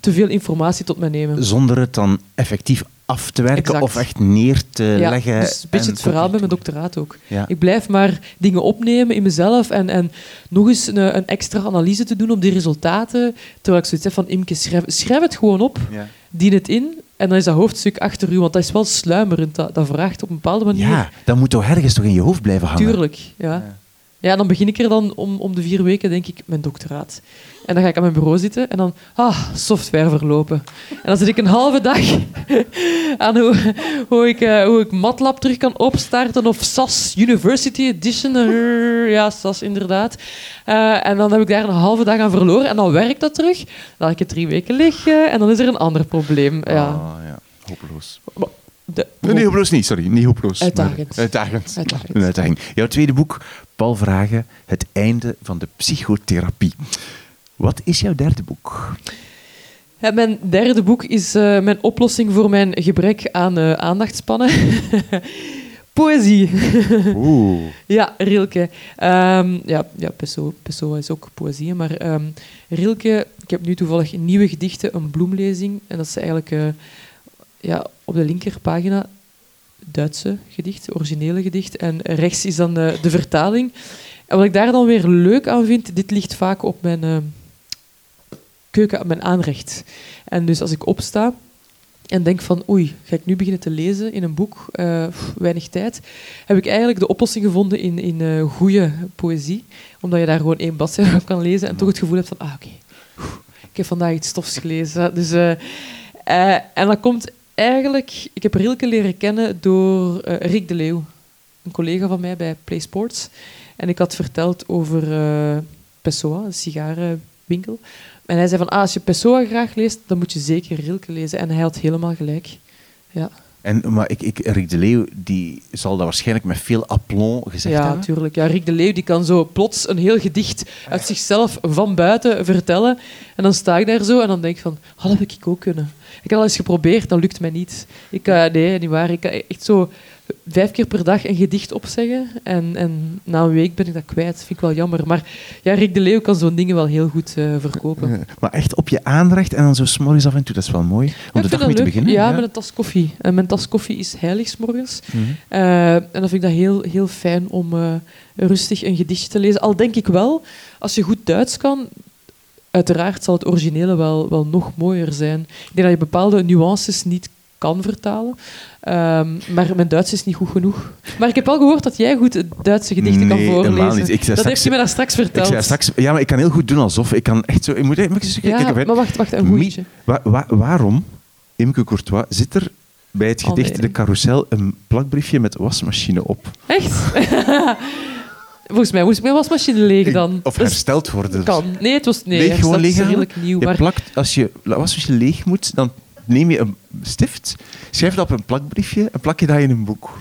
te veel informatie tot me nemen. Zonder het dan effectief af te werken Exact. of echt neer te Ja, leggen. dus een beetje en het verhaal bij mijn doctoraat ook. Ja. Ik blijf maar dingen opnemen in mezelf en, en nog eens een, een extra analyse te doen op die resultaten. Terwijl ik zoiets heb van, Imke, schrijf, schrijf het gewoon op, Ja. dien het in en dan is dat hoofdstuk achter u, want dat is wel sluimerend. Dat, dat vraagt op een bepaalde manier. ja, dat moet toch ergens toch in je hoofd blijven hangen? Tuurlijk, ja. Ja, dan begin ik er dan om, om de vier weken, denk ik, mijn doctoraat. En dan ga ik aan mijn bureau zitten en dan, ah, software verlopen. En dan zit ik een halve dag aan hoe, hoe, ik, eh, hoe ik MATLAB terug kan opstarten of SAS University Edition. ja, SAS inderdaad. Eh, en dan heb ik daar een halve dag aan verloren en dan werkt dat terug. Dan laat ik het drie weken liggen en dan is er een ander probleem. Ja. Ah, ja. Hopeloos. De, Nee, nee, hopeloos niet, sorry. Niet hopeloos. Uitdagend. maar Uitdagend. Uitdagend. Een uitdaging. Jouw tweede boek, Paul Vragen, Het einde van de psychotherapie. Wat is jouw derde boek? Ja, mijn derde boek is eh, mijn oplossing voor mijn gebrek aan eh, aandachtspannen. Poëzie. Oeh. ja, Rilke. Ehm, ja, ja Pessoa, Pessoa is ook poëzie, maar ehm, Rilke... Ik heb nu toevallig nieuwe gedichten, een bloemlezing. En dat is eigenlijk eh, ja, op de linkerpagina Duitse gedicht, originele gedicht. En rechts is dan de, de vertaling. En wat ik daar dan weer leuk aan vind, dit ligt vaak op mijn... ehm, keuken aan mijn aanrecht. En dus als ik opsta en denk van oei, ga ik nu beginnen te lezen in een boek, eh, weinig tijd, heb ik eigenlijk de oplossing gevonden in, in eh, goede poëzie. Omdat je daar gewoon één bladzijde op kan lezen en toch het gevoel hebt van ah oké, ik heb vandaag iets stofs gelezen. Dus, eh, eh, en dat komt eigenlijk... Ik heb Rilke leren kennen door eh, Rick de Leeuw, een collega van mij bij Play Sports. En ik had verteld over eh, Pessoa, de sigaren winkel. En hij zei van, ah, als je Pessoa graag leest, dan moet je zeker Rilke lezen. En hij had helemaal gelijk. Ja. En, maar ik, ik, Rick de Leeuw die zal dat waarschijnlijk met veel aplomb gezegd ja, hebben. natuurlijk. Ja, Rick de Leeuw die kan zo plots een heel gedicht uit zichzelf van buiten vertellen. En dan sta ik daar zo en dan denk ik van, oh, dat heb ik ook kunnen. Ik heb al eens geprobeerd, dat lukt mij niet. Ik, uh, nee, niet waar. Ik kan echt zo vijf keer per dag een gedicht opzeggen. En, en na een week ben ik dat kwijt. Dat vind ik wel jammer. Maar ja, Rick de Leeuw kan zo'n dingen wel heel goed uh, verkopen. Maar echt op je aanrecht en dan zo s'morgens af en toe, dat is wel mooi. Om ja, de dag mee te beginnen. Ja, ja, met een tas koffie. En mijn tas koffie is heilig s'morgens. Mm -hmm. uh, en dan vind ik dat heel, heel fijn om uh, rustig een gedichtje te lezen. Al denk ik wel, als je goed Duits kan, uiteraard zal het originele wel, wel nog mooier zijn. Ik denk dat je bepaalde nuances niet kan vertalen. Um, maar mijn Duits is niet goed genoeg. Maar ik heb wel gehoord dat jij goed Duitse gedichten nee, kan voorlezen. Niet. Ik dat straks, heeft je me daar straks verteld. Ik zei straks, ja, maar ik kan heel goed doen alsof. Ik kan echt zo... Ik moet, moet eens, ja, maar wacht, wacht, een goeie. Wa, wa, waarom, Imke Courtois, zit er bij het gedicht Oh, nee. De Carousel een plakbriefje met wasmachine op? Echt? Volgens mij moest mijn wasmachine leeg dan. Of is- hersteld worden. kan. Nee, het was nee, Leeg, gewoon leeg nieuw. Je plakt, als je wasmachine leeg moet, dan neem je een stift, schrijf dat op een plakbriefje en plak je dat in een boek.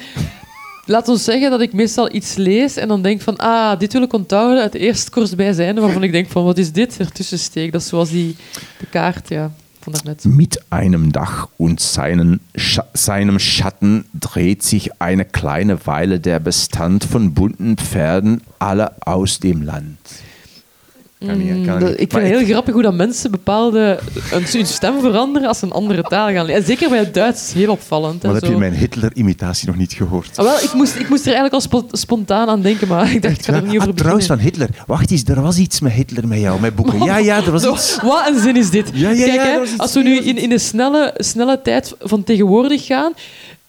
laat ons zeggen dat ik meestal iets lees en dan denk van, ah, dit wil ik onthouden uit de eerste kortbijzijnde, waarvan ik denk van, wat is dit ertussen steek? Dat is zoals die de kaart, ja. Mit einem Dach und seinen seinem Schatten dreht sich eine kleine Weile der Bestand von bunten Pferden, alle aus dem Land. Kan niet, kan dat- niet. ik Maar vind het heel grappig hoe dat mensen bepaalde hun stem veranderen als ze een andere taal gaan leren. En zeker bij het Duits is heel opvallend. hè, Wat heb zo. je mijn Hitler-imitatie nog niet gehoord? Ah, wel, ik moest, ik moest er eigenlijk al spo- spontaan aan denken, maar ik dacht, ik kan er niet Ah, over trouwens, beginnen. van Hitler. Wacht eens, er was iets met Hitler met jou, met boeken. Ja, ja, er was iets. wat een zin is dit. Ja, ja, Kijk, ja, hè, als we nu in, in de snelle, snelle tijd van tegenwoordig gaan,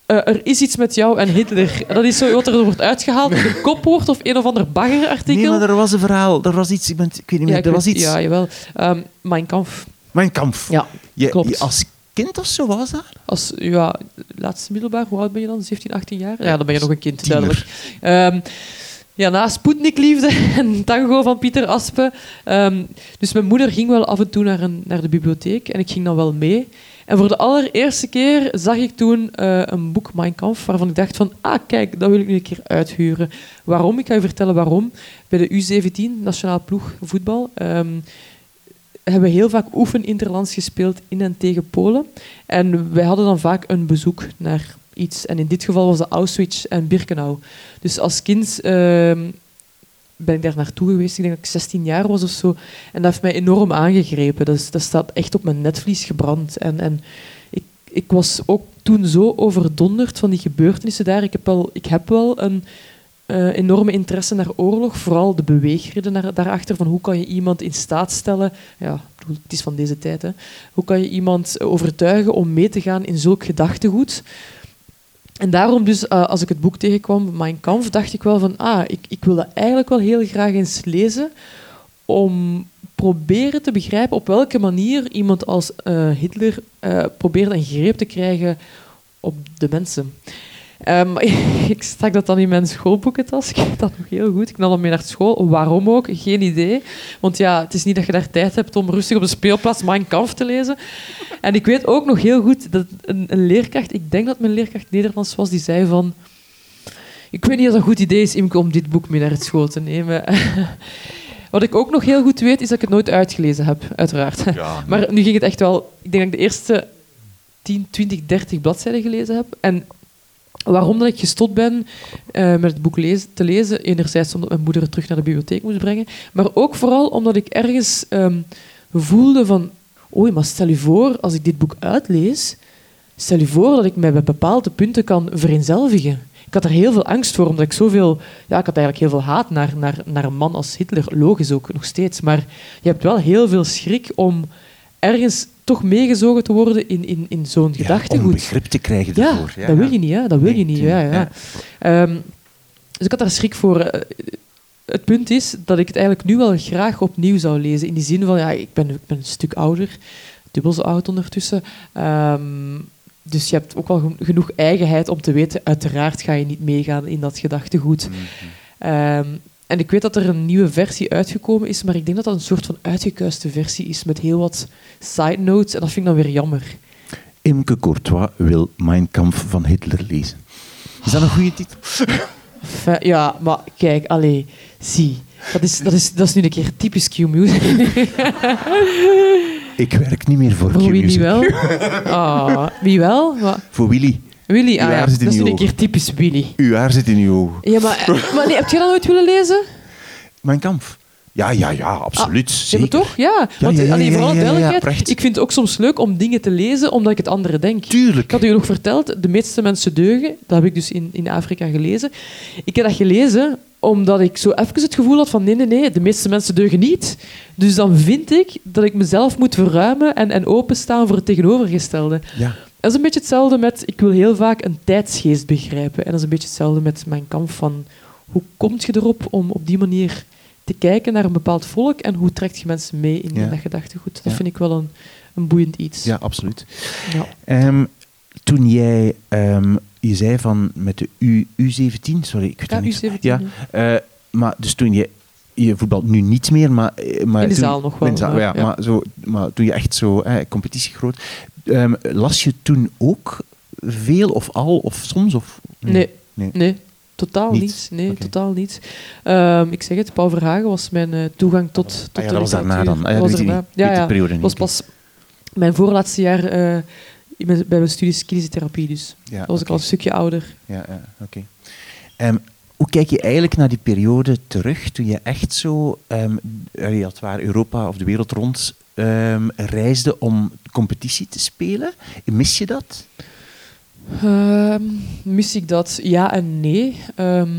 eh, er is iets met jou en Hitler. Dat is zo wat er wordt uitgehaald in een kopwoord of een of ander baggerartikel. Nee, maar er was een verhaal. Er was iets, ik, ben, ik weet niet meer, ja, er was weet- iets. Ja, jawel. Ehm Mijn Kampf. Mijn Kampf. Ja, Je- klopt. je als kind of zo was dat? Als, ja, laatste middelbaar, hoe oud ben je dan? 17, 18 jaar? Ja, dan ben je nog een kind, Tiener. duidelijk. Ehm, ja, na Sputnik-liefde en tango van Pieter Aspe. Ehm, dus mijn moeder ging wel af en toe naar, een, naar de bibliotheek en ik ging dan wel mee. En voor de allereerste keer zag ik toen eh, een boek, Mein waarvan ik dacht van, ah, kijk, dat wil ik nu een keer uithuren. Waarom? Ik ga je vertellen waarom. Bij de U17, nationaal ploeg voetbal, ehm, hebben we heel vaak oefeninterlands gespeeld in en tegen Polen. En wij hadden dan vaak een bezoek naar iets. En in dit geval was dat Auschwitz en Birkenau. Dus als kind ehm, ben ik daar naartoe geweest. Ik denk dat ik 16 jaar was of zo. En dat heeft mij enorm aangegrepen. Dat, dat staat echt op mijn netvlies gebrand. En, en ik, ik was ook toen zo overdonderd van die gebeurtenissen daar. Ik heb wel, ik heb wel een eh, enorme interesse naar oorlog. Vooral de beweegreden daarachter. Van hoe kan je iemand in staat stellen... Ja, het is van deze tijd. Hè. Hoe kan je iemand overtuigen om mee te gaan in zulk gedachtegoed? En daarom dus, eh, als ik het boek tegenkwam, Mein Kampf, dacht ik wel van, ah, ik, ik wil dat eigenlijk wel heel graag eens lezen om proberen te begrijpen op welke manier iemand als eh, Hitler eh, probeerde een greep te krijgen op de mensen. Ehm, ik stak dat dan in mijn schoolboekentas. Ik weet dat nog heel goed. Ik nam dat mee naar school. Waarom ook? Geen idee. Want ja, het is niet dat je daar tijd hebt om rustig op de speelplaats Mein Kampf te lezen. En ik weet ook nog heel goed dat een, een leerkracht, ik denk dat mijn leerkracht Nederlands was, die zei van... Ik weet niet of het een goed idee is, Imke, om dit boek mee naar het school te nemen. Wat ik ook nog heel goed weet, is dat ik het nooit uitgelezen heb, uiteraard. Maar nu ging het echt wel... Ik denk dat ik de eerste 10, 20, 30 bladzijden gelezen heb. En waarom dat ik gestopt ben eh, met het boek lezen, te lezen, enerzijds omdat mijn moeder het terug naar de bibliotheek moest brengen, maar ook vooral omdat ik ergens ehm, voelde van... Oei, maar stel je voor, als ik dit boek uitlees, stel je voor dat ik mij bij bepaalde punten kan vereenzelvigen. Ik had er heel veel angst voor, omdat ik zoveel... Ja, ik had eigenlijk heel veel haat naar, naar, naar een man als Hitler. Logisch ook, nog steeds. Maar je hebt wel heel veel schrik om ergens toch meegezogen te worden in, in, in zo'n Ja, om gedachtegoed. begrip te krijgen daarvoor. Ja, dat wil je niet, hè? Dat wil Nee, je niet. Ja, ja. Ehm, dus ik had daar schrik voor. Eh, Het punt is dat ik het eigenlijk nu wel graag opnieuw zou lezen. In die zin van, ja, ik ben, ik ben een stuk ouder, dubbel zo oud ondertussen. Ehm, dus je hebt ook wel gen- genoeg eigenheid om te weten, uiteraard ga je niet meegaan in dat gedachtegoed. Ehm, en ik weet dat er een nieuwe versie uitgekomen is, maar ik denk dat dat een soort van uitgekuiste versie is met heel wat side notes. En dat vind ik dan weer jammer. Imke Courtois wil Mein Kampf van Hitler lezen. Is dat een goede titel? Ja, maar kijk, allee, zie. Dat is, dat is, dat is nu een keer typisch Q-music. Ik werk niet meer voor Voor wie niet Q-Music. wel? Ah, wie wel? Wat? Voor Willy. Willy, ah ja, dat is een keer typisch Willy. Uw haar zit in uw ogen. Ja, maar, maar nee, heb je dat nooit willen lezen? Mijn Kampf. Ja, ja, ja, absoluut. Ja, zeker. maar toch? Ja. Want, ja, allee, vooral duidelijkheid, ik vind het ook soms leuk om dingen te lezen omdat ik het andere denk. Tuurlijk. Ik had u nog verteld, de meeste mensen deugen. Dat heb ik dus in, in Afrika gelezen. Ik heb dat gelezen omdat ik zo even het gevoel had van nee, nee, nee, de meeste mensen deugen niet. Dus dan vind ik dat ik mezelf moet verruimen en, en openstaan voor het tegenovergestelde. Ja. Dat is een beetje hetzelfde met, ik wil heel vaak een tijdsgeest begrijpen. En dat is een beetje hetzelfde met mijn kamp van, hoe kom je erop om op die manier te kijken naar een bepaald volk en hoe trekt je mensen mee in, Ja. dat gedachtegoed. Dat Ja. vind ik wel een, een boeiend iets. ja, absoluut. Ja. Ehm, toen jij, ehm, je zei van met de U, U17, sorry, ik weet het niet. U17, Ja, eh, maar dus toen je, je voetbalt nu niet meer, maar... eh, maar In de toen- zaal nog wel, zaal, ja, ja. Maar, zo, maar toen je echt zo, competitie groot, ehm, las je toen ook veel of al of soms? Of, Nee, Nee. nee. Totaal Niet? Nee, totaal niet. Ehm, ik zeg het, Paul Verhagen was mijn eh, toegang tot, tot Ah, ja, de dat was daarna dan. Ah, ja, was niet. Weet Ja, ja. periode niet. was pas mijn voorlaatste jaar eh, bij mijn studies kinesiotherapie. Dus Ja, was ik al een stukje ouder. Ja, ja oké. Ehm, hoe kijk je eigenlijk naar die periode terug, toen je echt zo, ehm je had waar Europa of de wereld rond ehm, reisde om competitie te spelen? Mis je dat? Ehm, mis ik dat? Ja en nee. Ehm,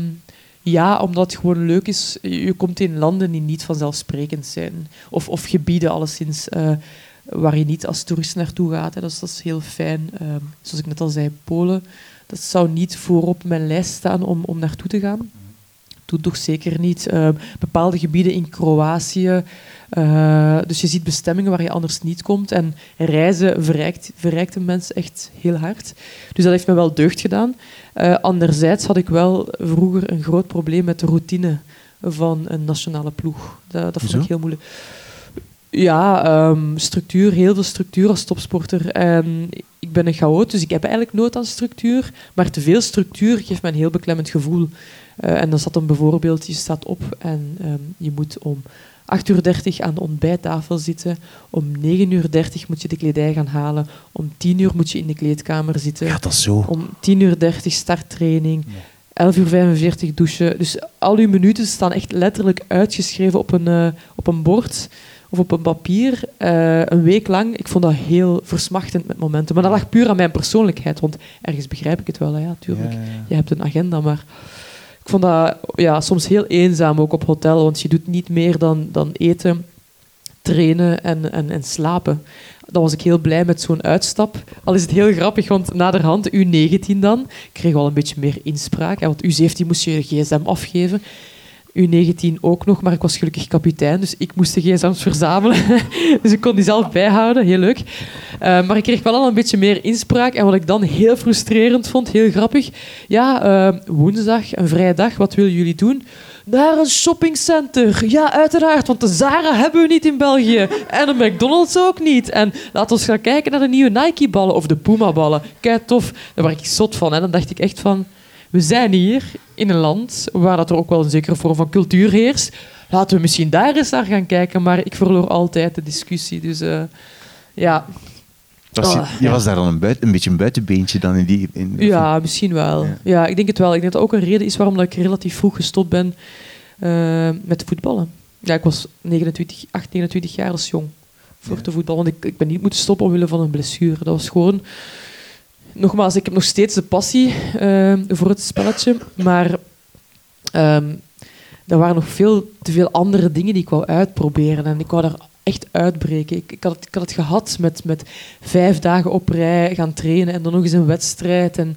ja, omdat het gewoon leuk is. Je komt in landen die niet vanzelfsprekend zijn. Of, of gebieden alleszins eh, waar je niet als toerist naartoe gaat. Dat, is, dat is heel fijn. Ehm, zoals ik net al zei, Polen. Dat zou niet voorop mijn lijst staan om, om naartoe te gaan. Doet toch zeker niet. Ehm, bepaalde gebieden in Kroatië. Eh, dus je ziet bestemmingen waar je anders niet komt. En reizen verrijkt, verrijkt een mens echt heel hard. Dus dat heeft me wel deugd gedaan. Eh, anderzijds had ik wel vroeger een groot probleem met de routine van een nationale ploeg. Dat, dat vond ik heel moeilijk. Ja, ehm, structuur, heel veel structuur als topsporter. En ben een chaot, dus ik heb eigenlijk nood aan structuur. Maar te veel structuur geeft me een heel beklemmend gevoel. Eh, en dan zat dan bijvoorbeeld, je staat op en ehm, je moet om 8 uur 30 aan de ontbijttafel zitten. Om 9 uur 30 moet je de kledij gaan halen. Om 10 uur moet je in de kleedkamer zitten. Dat zo. Om 10 uur 30 starttraining. 11 uur 45 douchen. Dus al uw minuten staan echt letterlijk uitgeschreven op een, eh, op een bord of op een papier. eh, een week lang. Ik vond dat heel versmachtend met momenten. Maar dat lag puur aan mijn persoonlijkheid. Want ergens begrijp ik het wel. hè. Ja, tuurlijk. Ja, ja, ja. Je hebt een agenda, maar ik vond dat ja, soms heel eenzaam ook op hotel. Want je doet niet meer dan, dan eten, trainen en, en, en slapen. Dan was ik heel blij met zo'n uitstap. Al is het heel grappig, want naderhand, U19 dan, kreeg wel een beetje meer inspraak. hè, Want U17 moest je je gsm afgeven. U19 ook nog, maar ik was gelukkig kapitein, dus ik moest de gsm's verzamelen. dus ik kon die zelf bijhouden, heel leuk. Eh, maar ik kreeg wel al een beetje meer inspraak. En wat ik dan heel frustrerend vond, heel grappig. Ja, eh, woensdag, een vrije dag, wat willen jullie doen? Naar een shoppingcenter. Ja, uiteraard, want de Zara hebben we niet in België. En de McDonald's ook niet. En laten we gaan kijken naar de nieuwe Nike-ballen of de Puma-ballen. Kijk, tof. Daar werd ik zot van. En dan dacht ik echt van... We zijn hier in een land waar dat er ook wel een zekere vorm van cultuur heerst. Laten we misschien daar eens naar gaan kijken. Maar ik verloor altijd de discussie. Dus eh, ja, Was je, je ja. was daar dan een, buiten, een beetje een buitenbeentje dan in die... In, Ja, misschien wel. Ja. Ja. ik denk het wel. Ik denk dat dat ook een reden is waarom dat ik relatief vroeg gestopt ben eh, met voetballen. Ja, ik was 29, 8, 29 jaar als jong voor Ja. te voetballen. Want ik, ik ben niet moeten stoppen omwille van een blessure. Dat was gewoon... Nogmaals, ik heb nog steeds de passie eh, voor het spelletje, maar ehm, er waren nog veel te veel andere dingen die ik wou uitproberen. En ik wou daar echt uitbreken. Ik, ik, had, het, ik had het gehad met, met vijf dagen op rij gaan trainen en dan nog eens een wedstrijd. En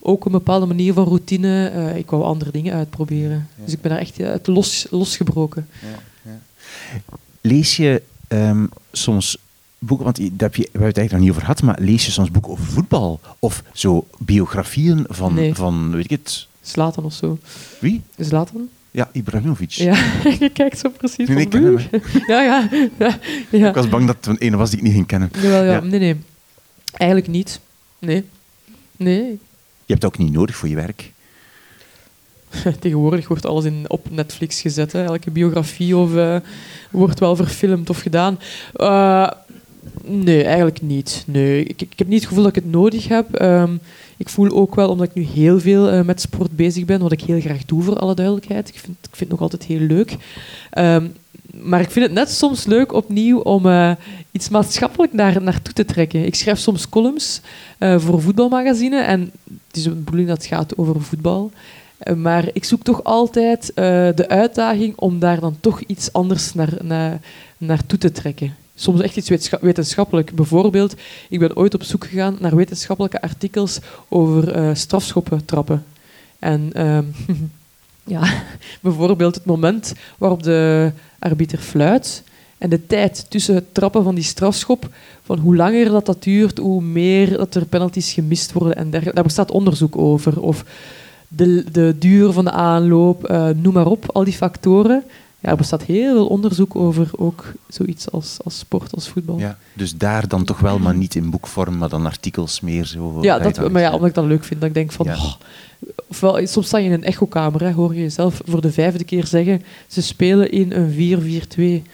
ook een bepaalde manier van routine. Eh, ik wou andere dingen uitproberen. Ja. Dus ik ben daar echt uit los, losgebroken. Lees je ehm, soms boeken, want daar heb je, we hebben het eigenlijk nog niet over gehad, maar lees je soms boeken over voetbal? Of zo biografieën van, Nee. van weet ik het, Zlatan of zo. wie? Zlatan? Ja, Ibrahimovic. Ja, je kijkt zo precies Nee, ik ken. Ja, ja. ja, ja. Ik was bang dat het een ene was die ik niet ging kennen. Jawel, ja. Ja. Nee, nee. Eigenlijk niet. Nee. Nee. Je hebt het ook niet nodig voor je werk. Tegenwoordig wordt alles in, op Netflix gezet. Hè. Elke biografie of, eh, wordt wel verfilmd of gedaan. Eh, nee, eigenlijk niet. Nee. Ik, ik heb niet het gevoel dat ik het nodig heb. Ehm, ik voel ook wel, omdat ik nu heel veel eh, met sport bezig ben, wat ik heel graag doe voor alle duidelijkheid. Ik vind, ik vind het nog altijd heel leuk. Ehm, maar ik vind het net soms leuk opnieuw om eh, iets maatschappelijk naar, naartoe te trekken. Ik schrijf soms columns eh, voor voetbalmagazine en het is de bedoeling dat het gaat over voetbal. Maar ik zoek toch altijd de uitdaging om daar dan toch iets anders naar, naar, naartoe te trekken. Soms echt iets wetenschappelijk. Bijvoorbeeld, ik ben ooit op zoek gegaan naar wetenschappelijke artikels over eh strafschoppen trappen. En ehm, ja, bijvoorbeeld het moment waarop de arbiter fluit en de tijd tussen het trappen van die strafschop, van hoe langer dat, dat duurt, hoe meer dat er penalties gemist worden en dergelijke. Daar bestaat onderzoek over. Of de, de duur van de aanloop, eh, noem maar op, al die factoren. Ja, er bestaat heel veel onderzoek over ook zoiets als, als sport, als voetbal. Ja. Dus daar dan toch wel, maar niet in boekvorm, maar dan artikels meer zo. Ja, dat maar ja, omdat ik dat leuk vind. Dat ik denk van... Ja. oh, ofwel, soms sta je in een echokamer, hè, hoor je jezelf voor de vijfde keer zeggen... Ze spelen in een 4-4-2.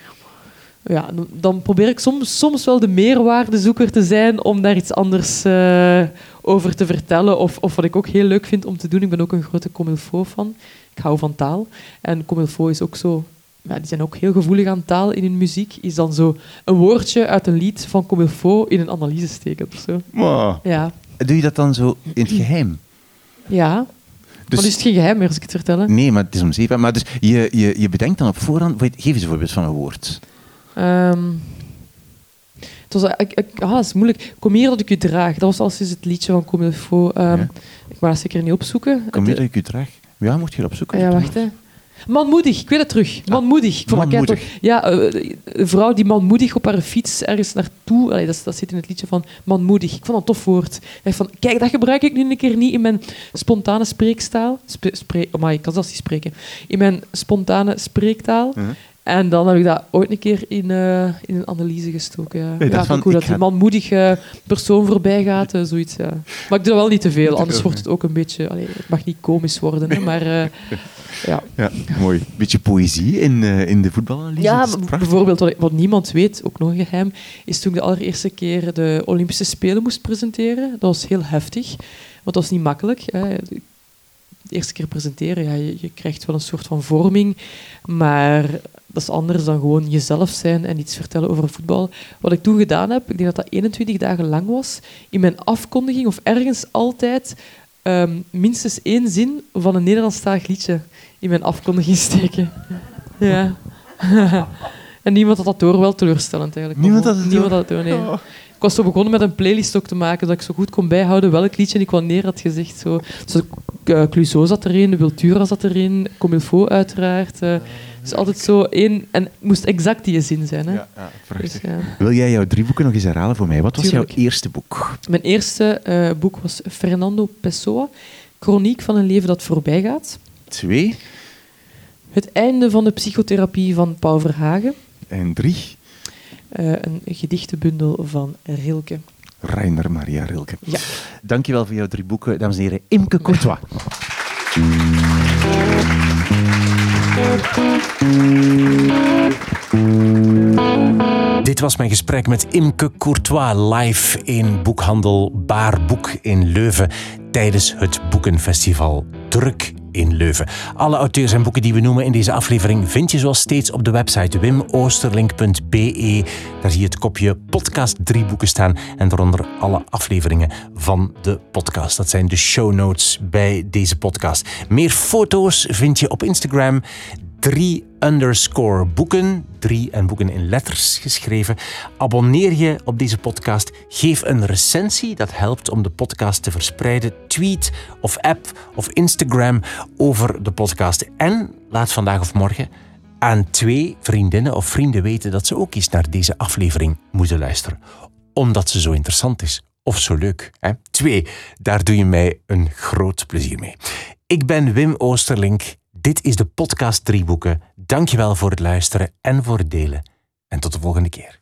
Ja, dan- probeer ik soms, soms wel de meerwaardezoeker te zijn om daar iets anders eh, over te vertellen. Of, of wat ik ook heel leuk vind om te doen, ik ben ook een grote Comilfo fan. Ik hou van taal. En Comilfo is ook zo... Ja, die zijn ook heel gevoelig aan taal in hun muziek. Is dan zo een woordje uit een lied van Comilfo in een analyse steken of zo. Wow. Ja, Doe je dat dan zo in het geheim? ja. Dus, Maar is het geen geheim meer als ik het vertellen? Nee, maar het is om zeven. Maar dus je, je, je bedenkt dan op voorhand... Geef eens een voorbeeld van een woord. Ehm, het was, ik, ik, ah, dat is moeilijk. Kom hier dat ik u draag. Dat was al sinds het liedje van Comme il faut. Ehm, Ja. Ik dat zeker niet opzoeken. Kom Het- dat ik u draag? Ja, moet je dat opzoeken. ja, wacht hè. Manmoedig, ik weet het terug. Manmoedig. Ik vond manmoedig. Ja, eh, een vrouw die manmoedig op haar fiets ergens naartoe... Allee, dat, dat zit in het liedje van manmoedig. Ik vond dat een tof woord. Ik van, kijk, dat gebruik ik nu een keer niet in mijn spontane spreekstaal. Spre, spre, amai, ik kan zelfs niet spreken. In mijn spontane spreektaal. Mhm. En dan heb ik dat ooit een keer in, eh, in een analyse gestoken. Ja, Nee, dat van, dat die manmoedig persoon voorbij gaat, eh, zoiets. Ja. Maar ik doe dat wel niet te veel, anders wordt het ook een beetje... Allee, het mag niet komisch worden, hè, maar... eh, ja, Ja, mooi. Beetje poëzie in, in de voetbalanalyse. ja bijvoorbeeld, wat niemand weet, ook nog een geheim, is toen ik de allereerste keer de Olympische Spelen moest presenteren. Dat was heel heftig, want dat was niet makkelijk. Hè. De eerste keer presenteren, ja, je, je krijgt wel een soort van vorming, maar dat is anders dan gewoon jezelf zijn en iets vertellen over voetbal. Wat ik toen gedaan heb, ik denk dat dat 21 dagen lang was, in mijn afkondiging of ergens altijd ehm, minstens één zin van een Nederlandstalig liedje in mijn afkondiging steken. Ja. en niemand had dat door, wel teleurstellend eigenlijk. Niemand had het niemand door? had het door, nee. Ik was zo begonnen met een playlist ook te maken, dat ik zo goed kon bijhouden welk liedje ik wanneer had gezegd. Zo. Zo, uh, Clouseau zat erin, Wiltura zat erin, Comme il faut uiteraard. eh. dus altijd zo één... En het moest exact die zin zijn. Hè. Ja, ja, prachtig. Dus, ja. Wil jij jouw drie boeken nog eens herhalen voor mij? Wat was Tuurlijk. jouw eerste boek? Mijn eerste eh, boek was Fernando Pessoa, Chroniek van een leven dat voorbij gaat. Twee. Het einde van de psychotherapie van Paul Verhagen. En drie. Eh, een gedichtenbundel van Rilke. Reiner Maria Rilke. Ja. Dankjewel voor jouw drie boeken, dames en heren. Imke Courtois. Dit was mijn gesprek met Imke Courtois live in boekhandel Baar Boek in Leuven tijdens het Boekenfestival Druk in Leuven. Alle auteurs en boeken die we noemen in deze aflevering vind je zoals steeds op de website wimoosterlink.be. Daar zie je het kopje podcast drie boeken staan en daaronder alle afleveringen van de podcast. Dat zijn de show notes bij deze podcast. Meer foto's vind je op Instagram drie underscore boeken. Drie en boeken in letters geschreven. Abonneer je op deze podcast. Geef een recensie. Dat helpt om de podcast te verspreiden. Tweet of app of Instagram over de podcast. En laat vandaag of morgen aan twee vriendinnen of vrienden weten dat ze ook eens naar deze aflevering moeten luisteren. Omdat ze zo interessant is. Of zo leuk. Hè? Twee, daar doe je mij een groot plezier mee. Ik ben Wim Oosterlink. Dit is de podcast Drieboeken. Dankjewel voor het luisteren en voor het delen. En tot de volgende keer.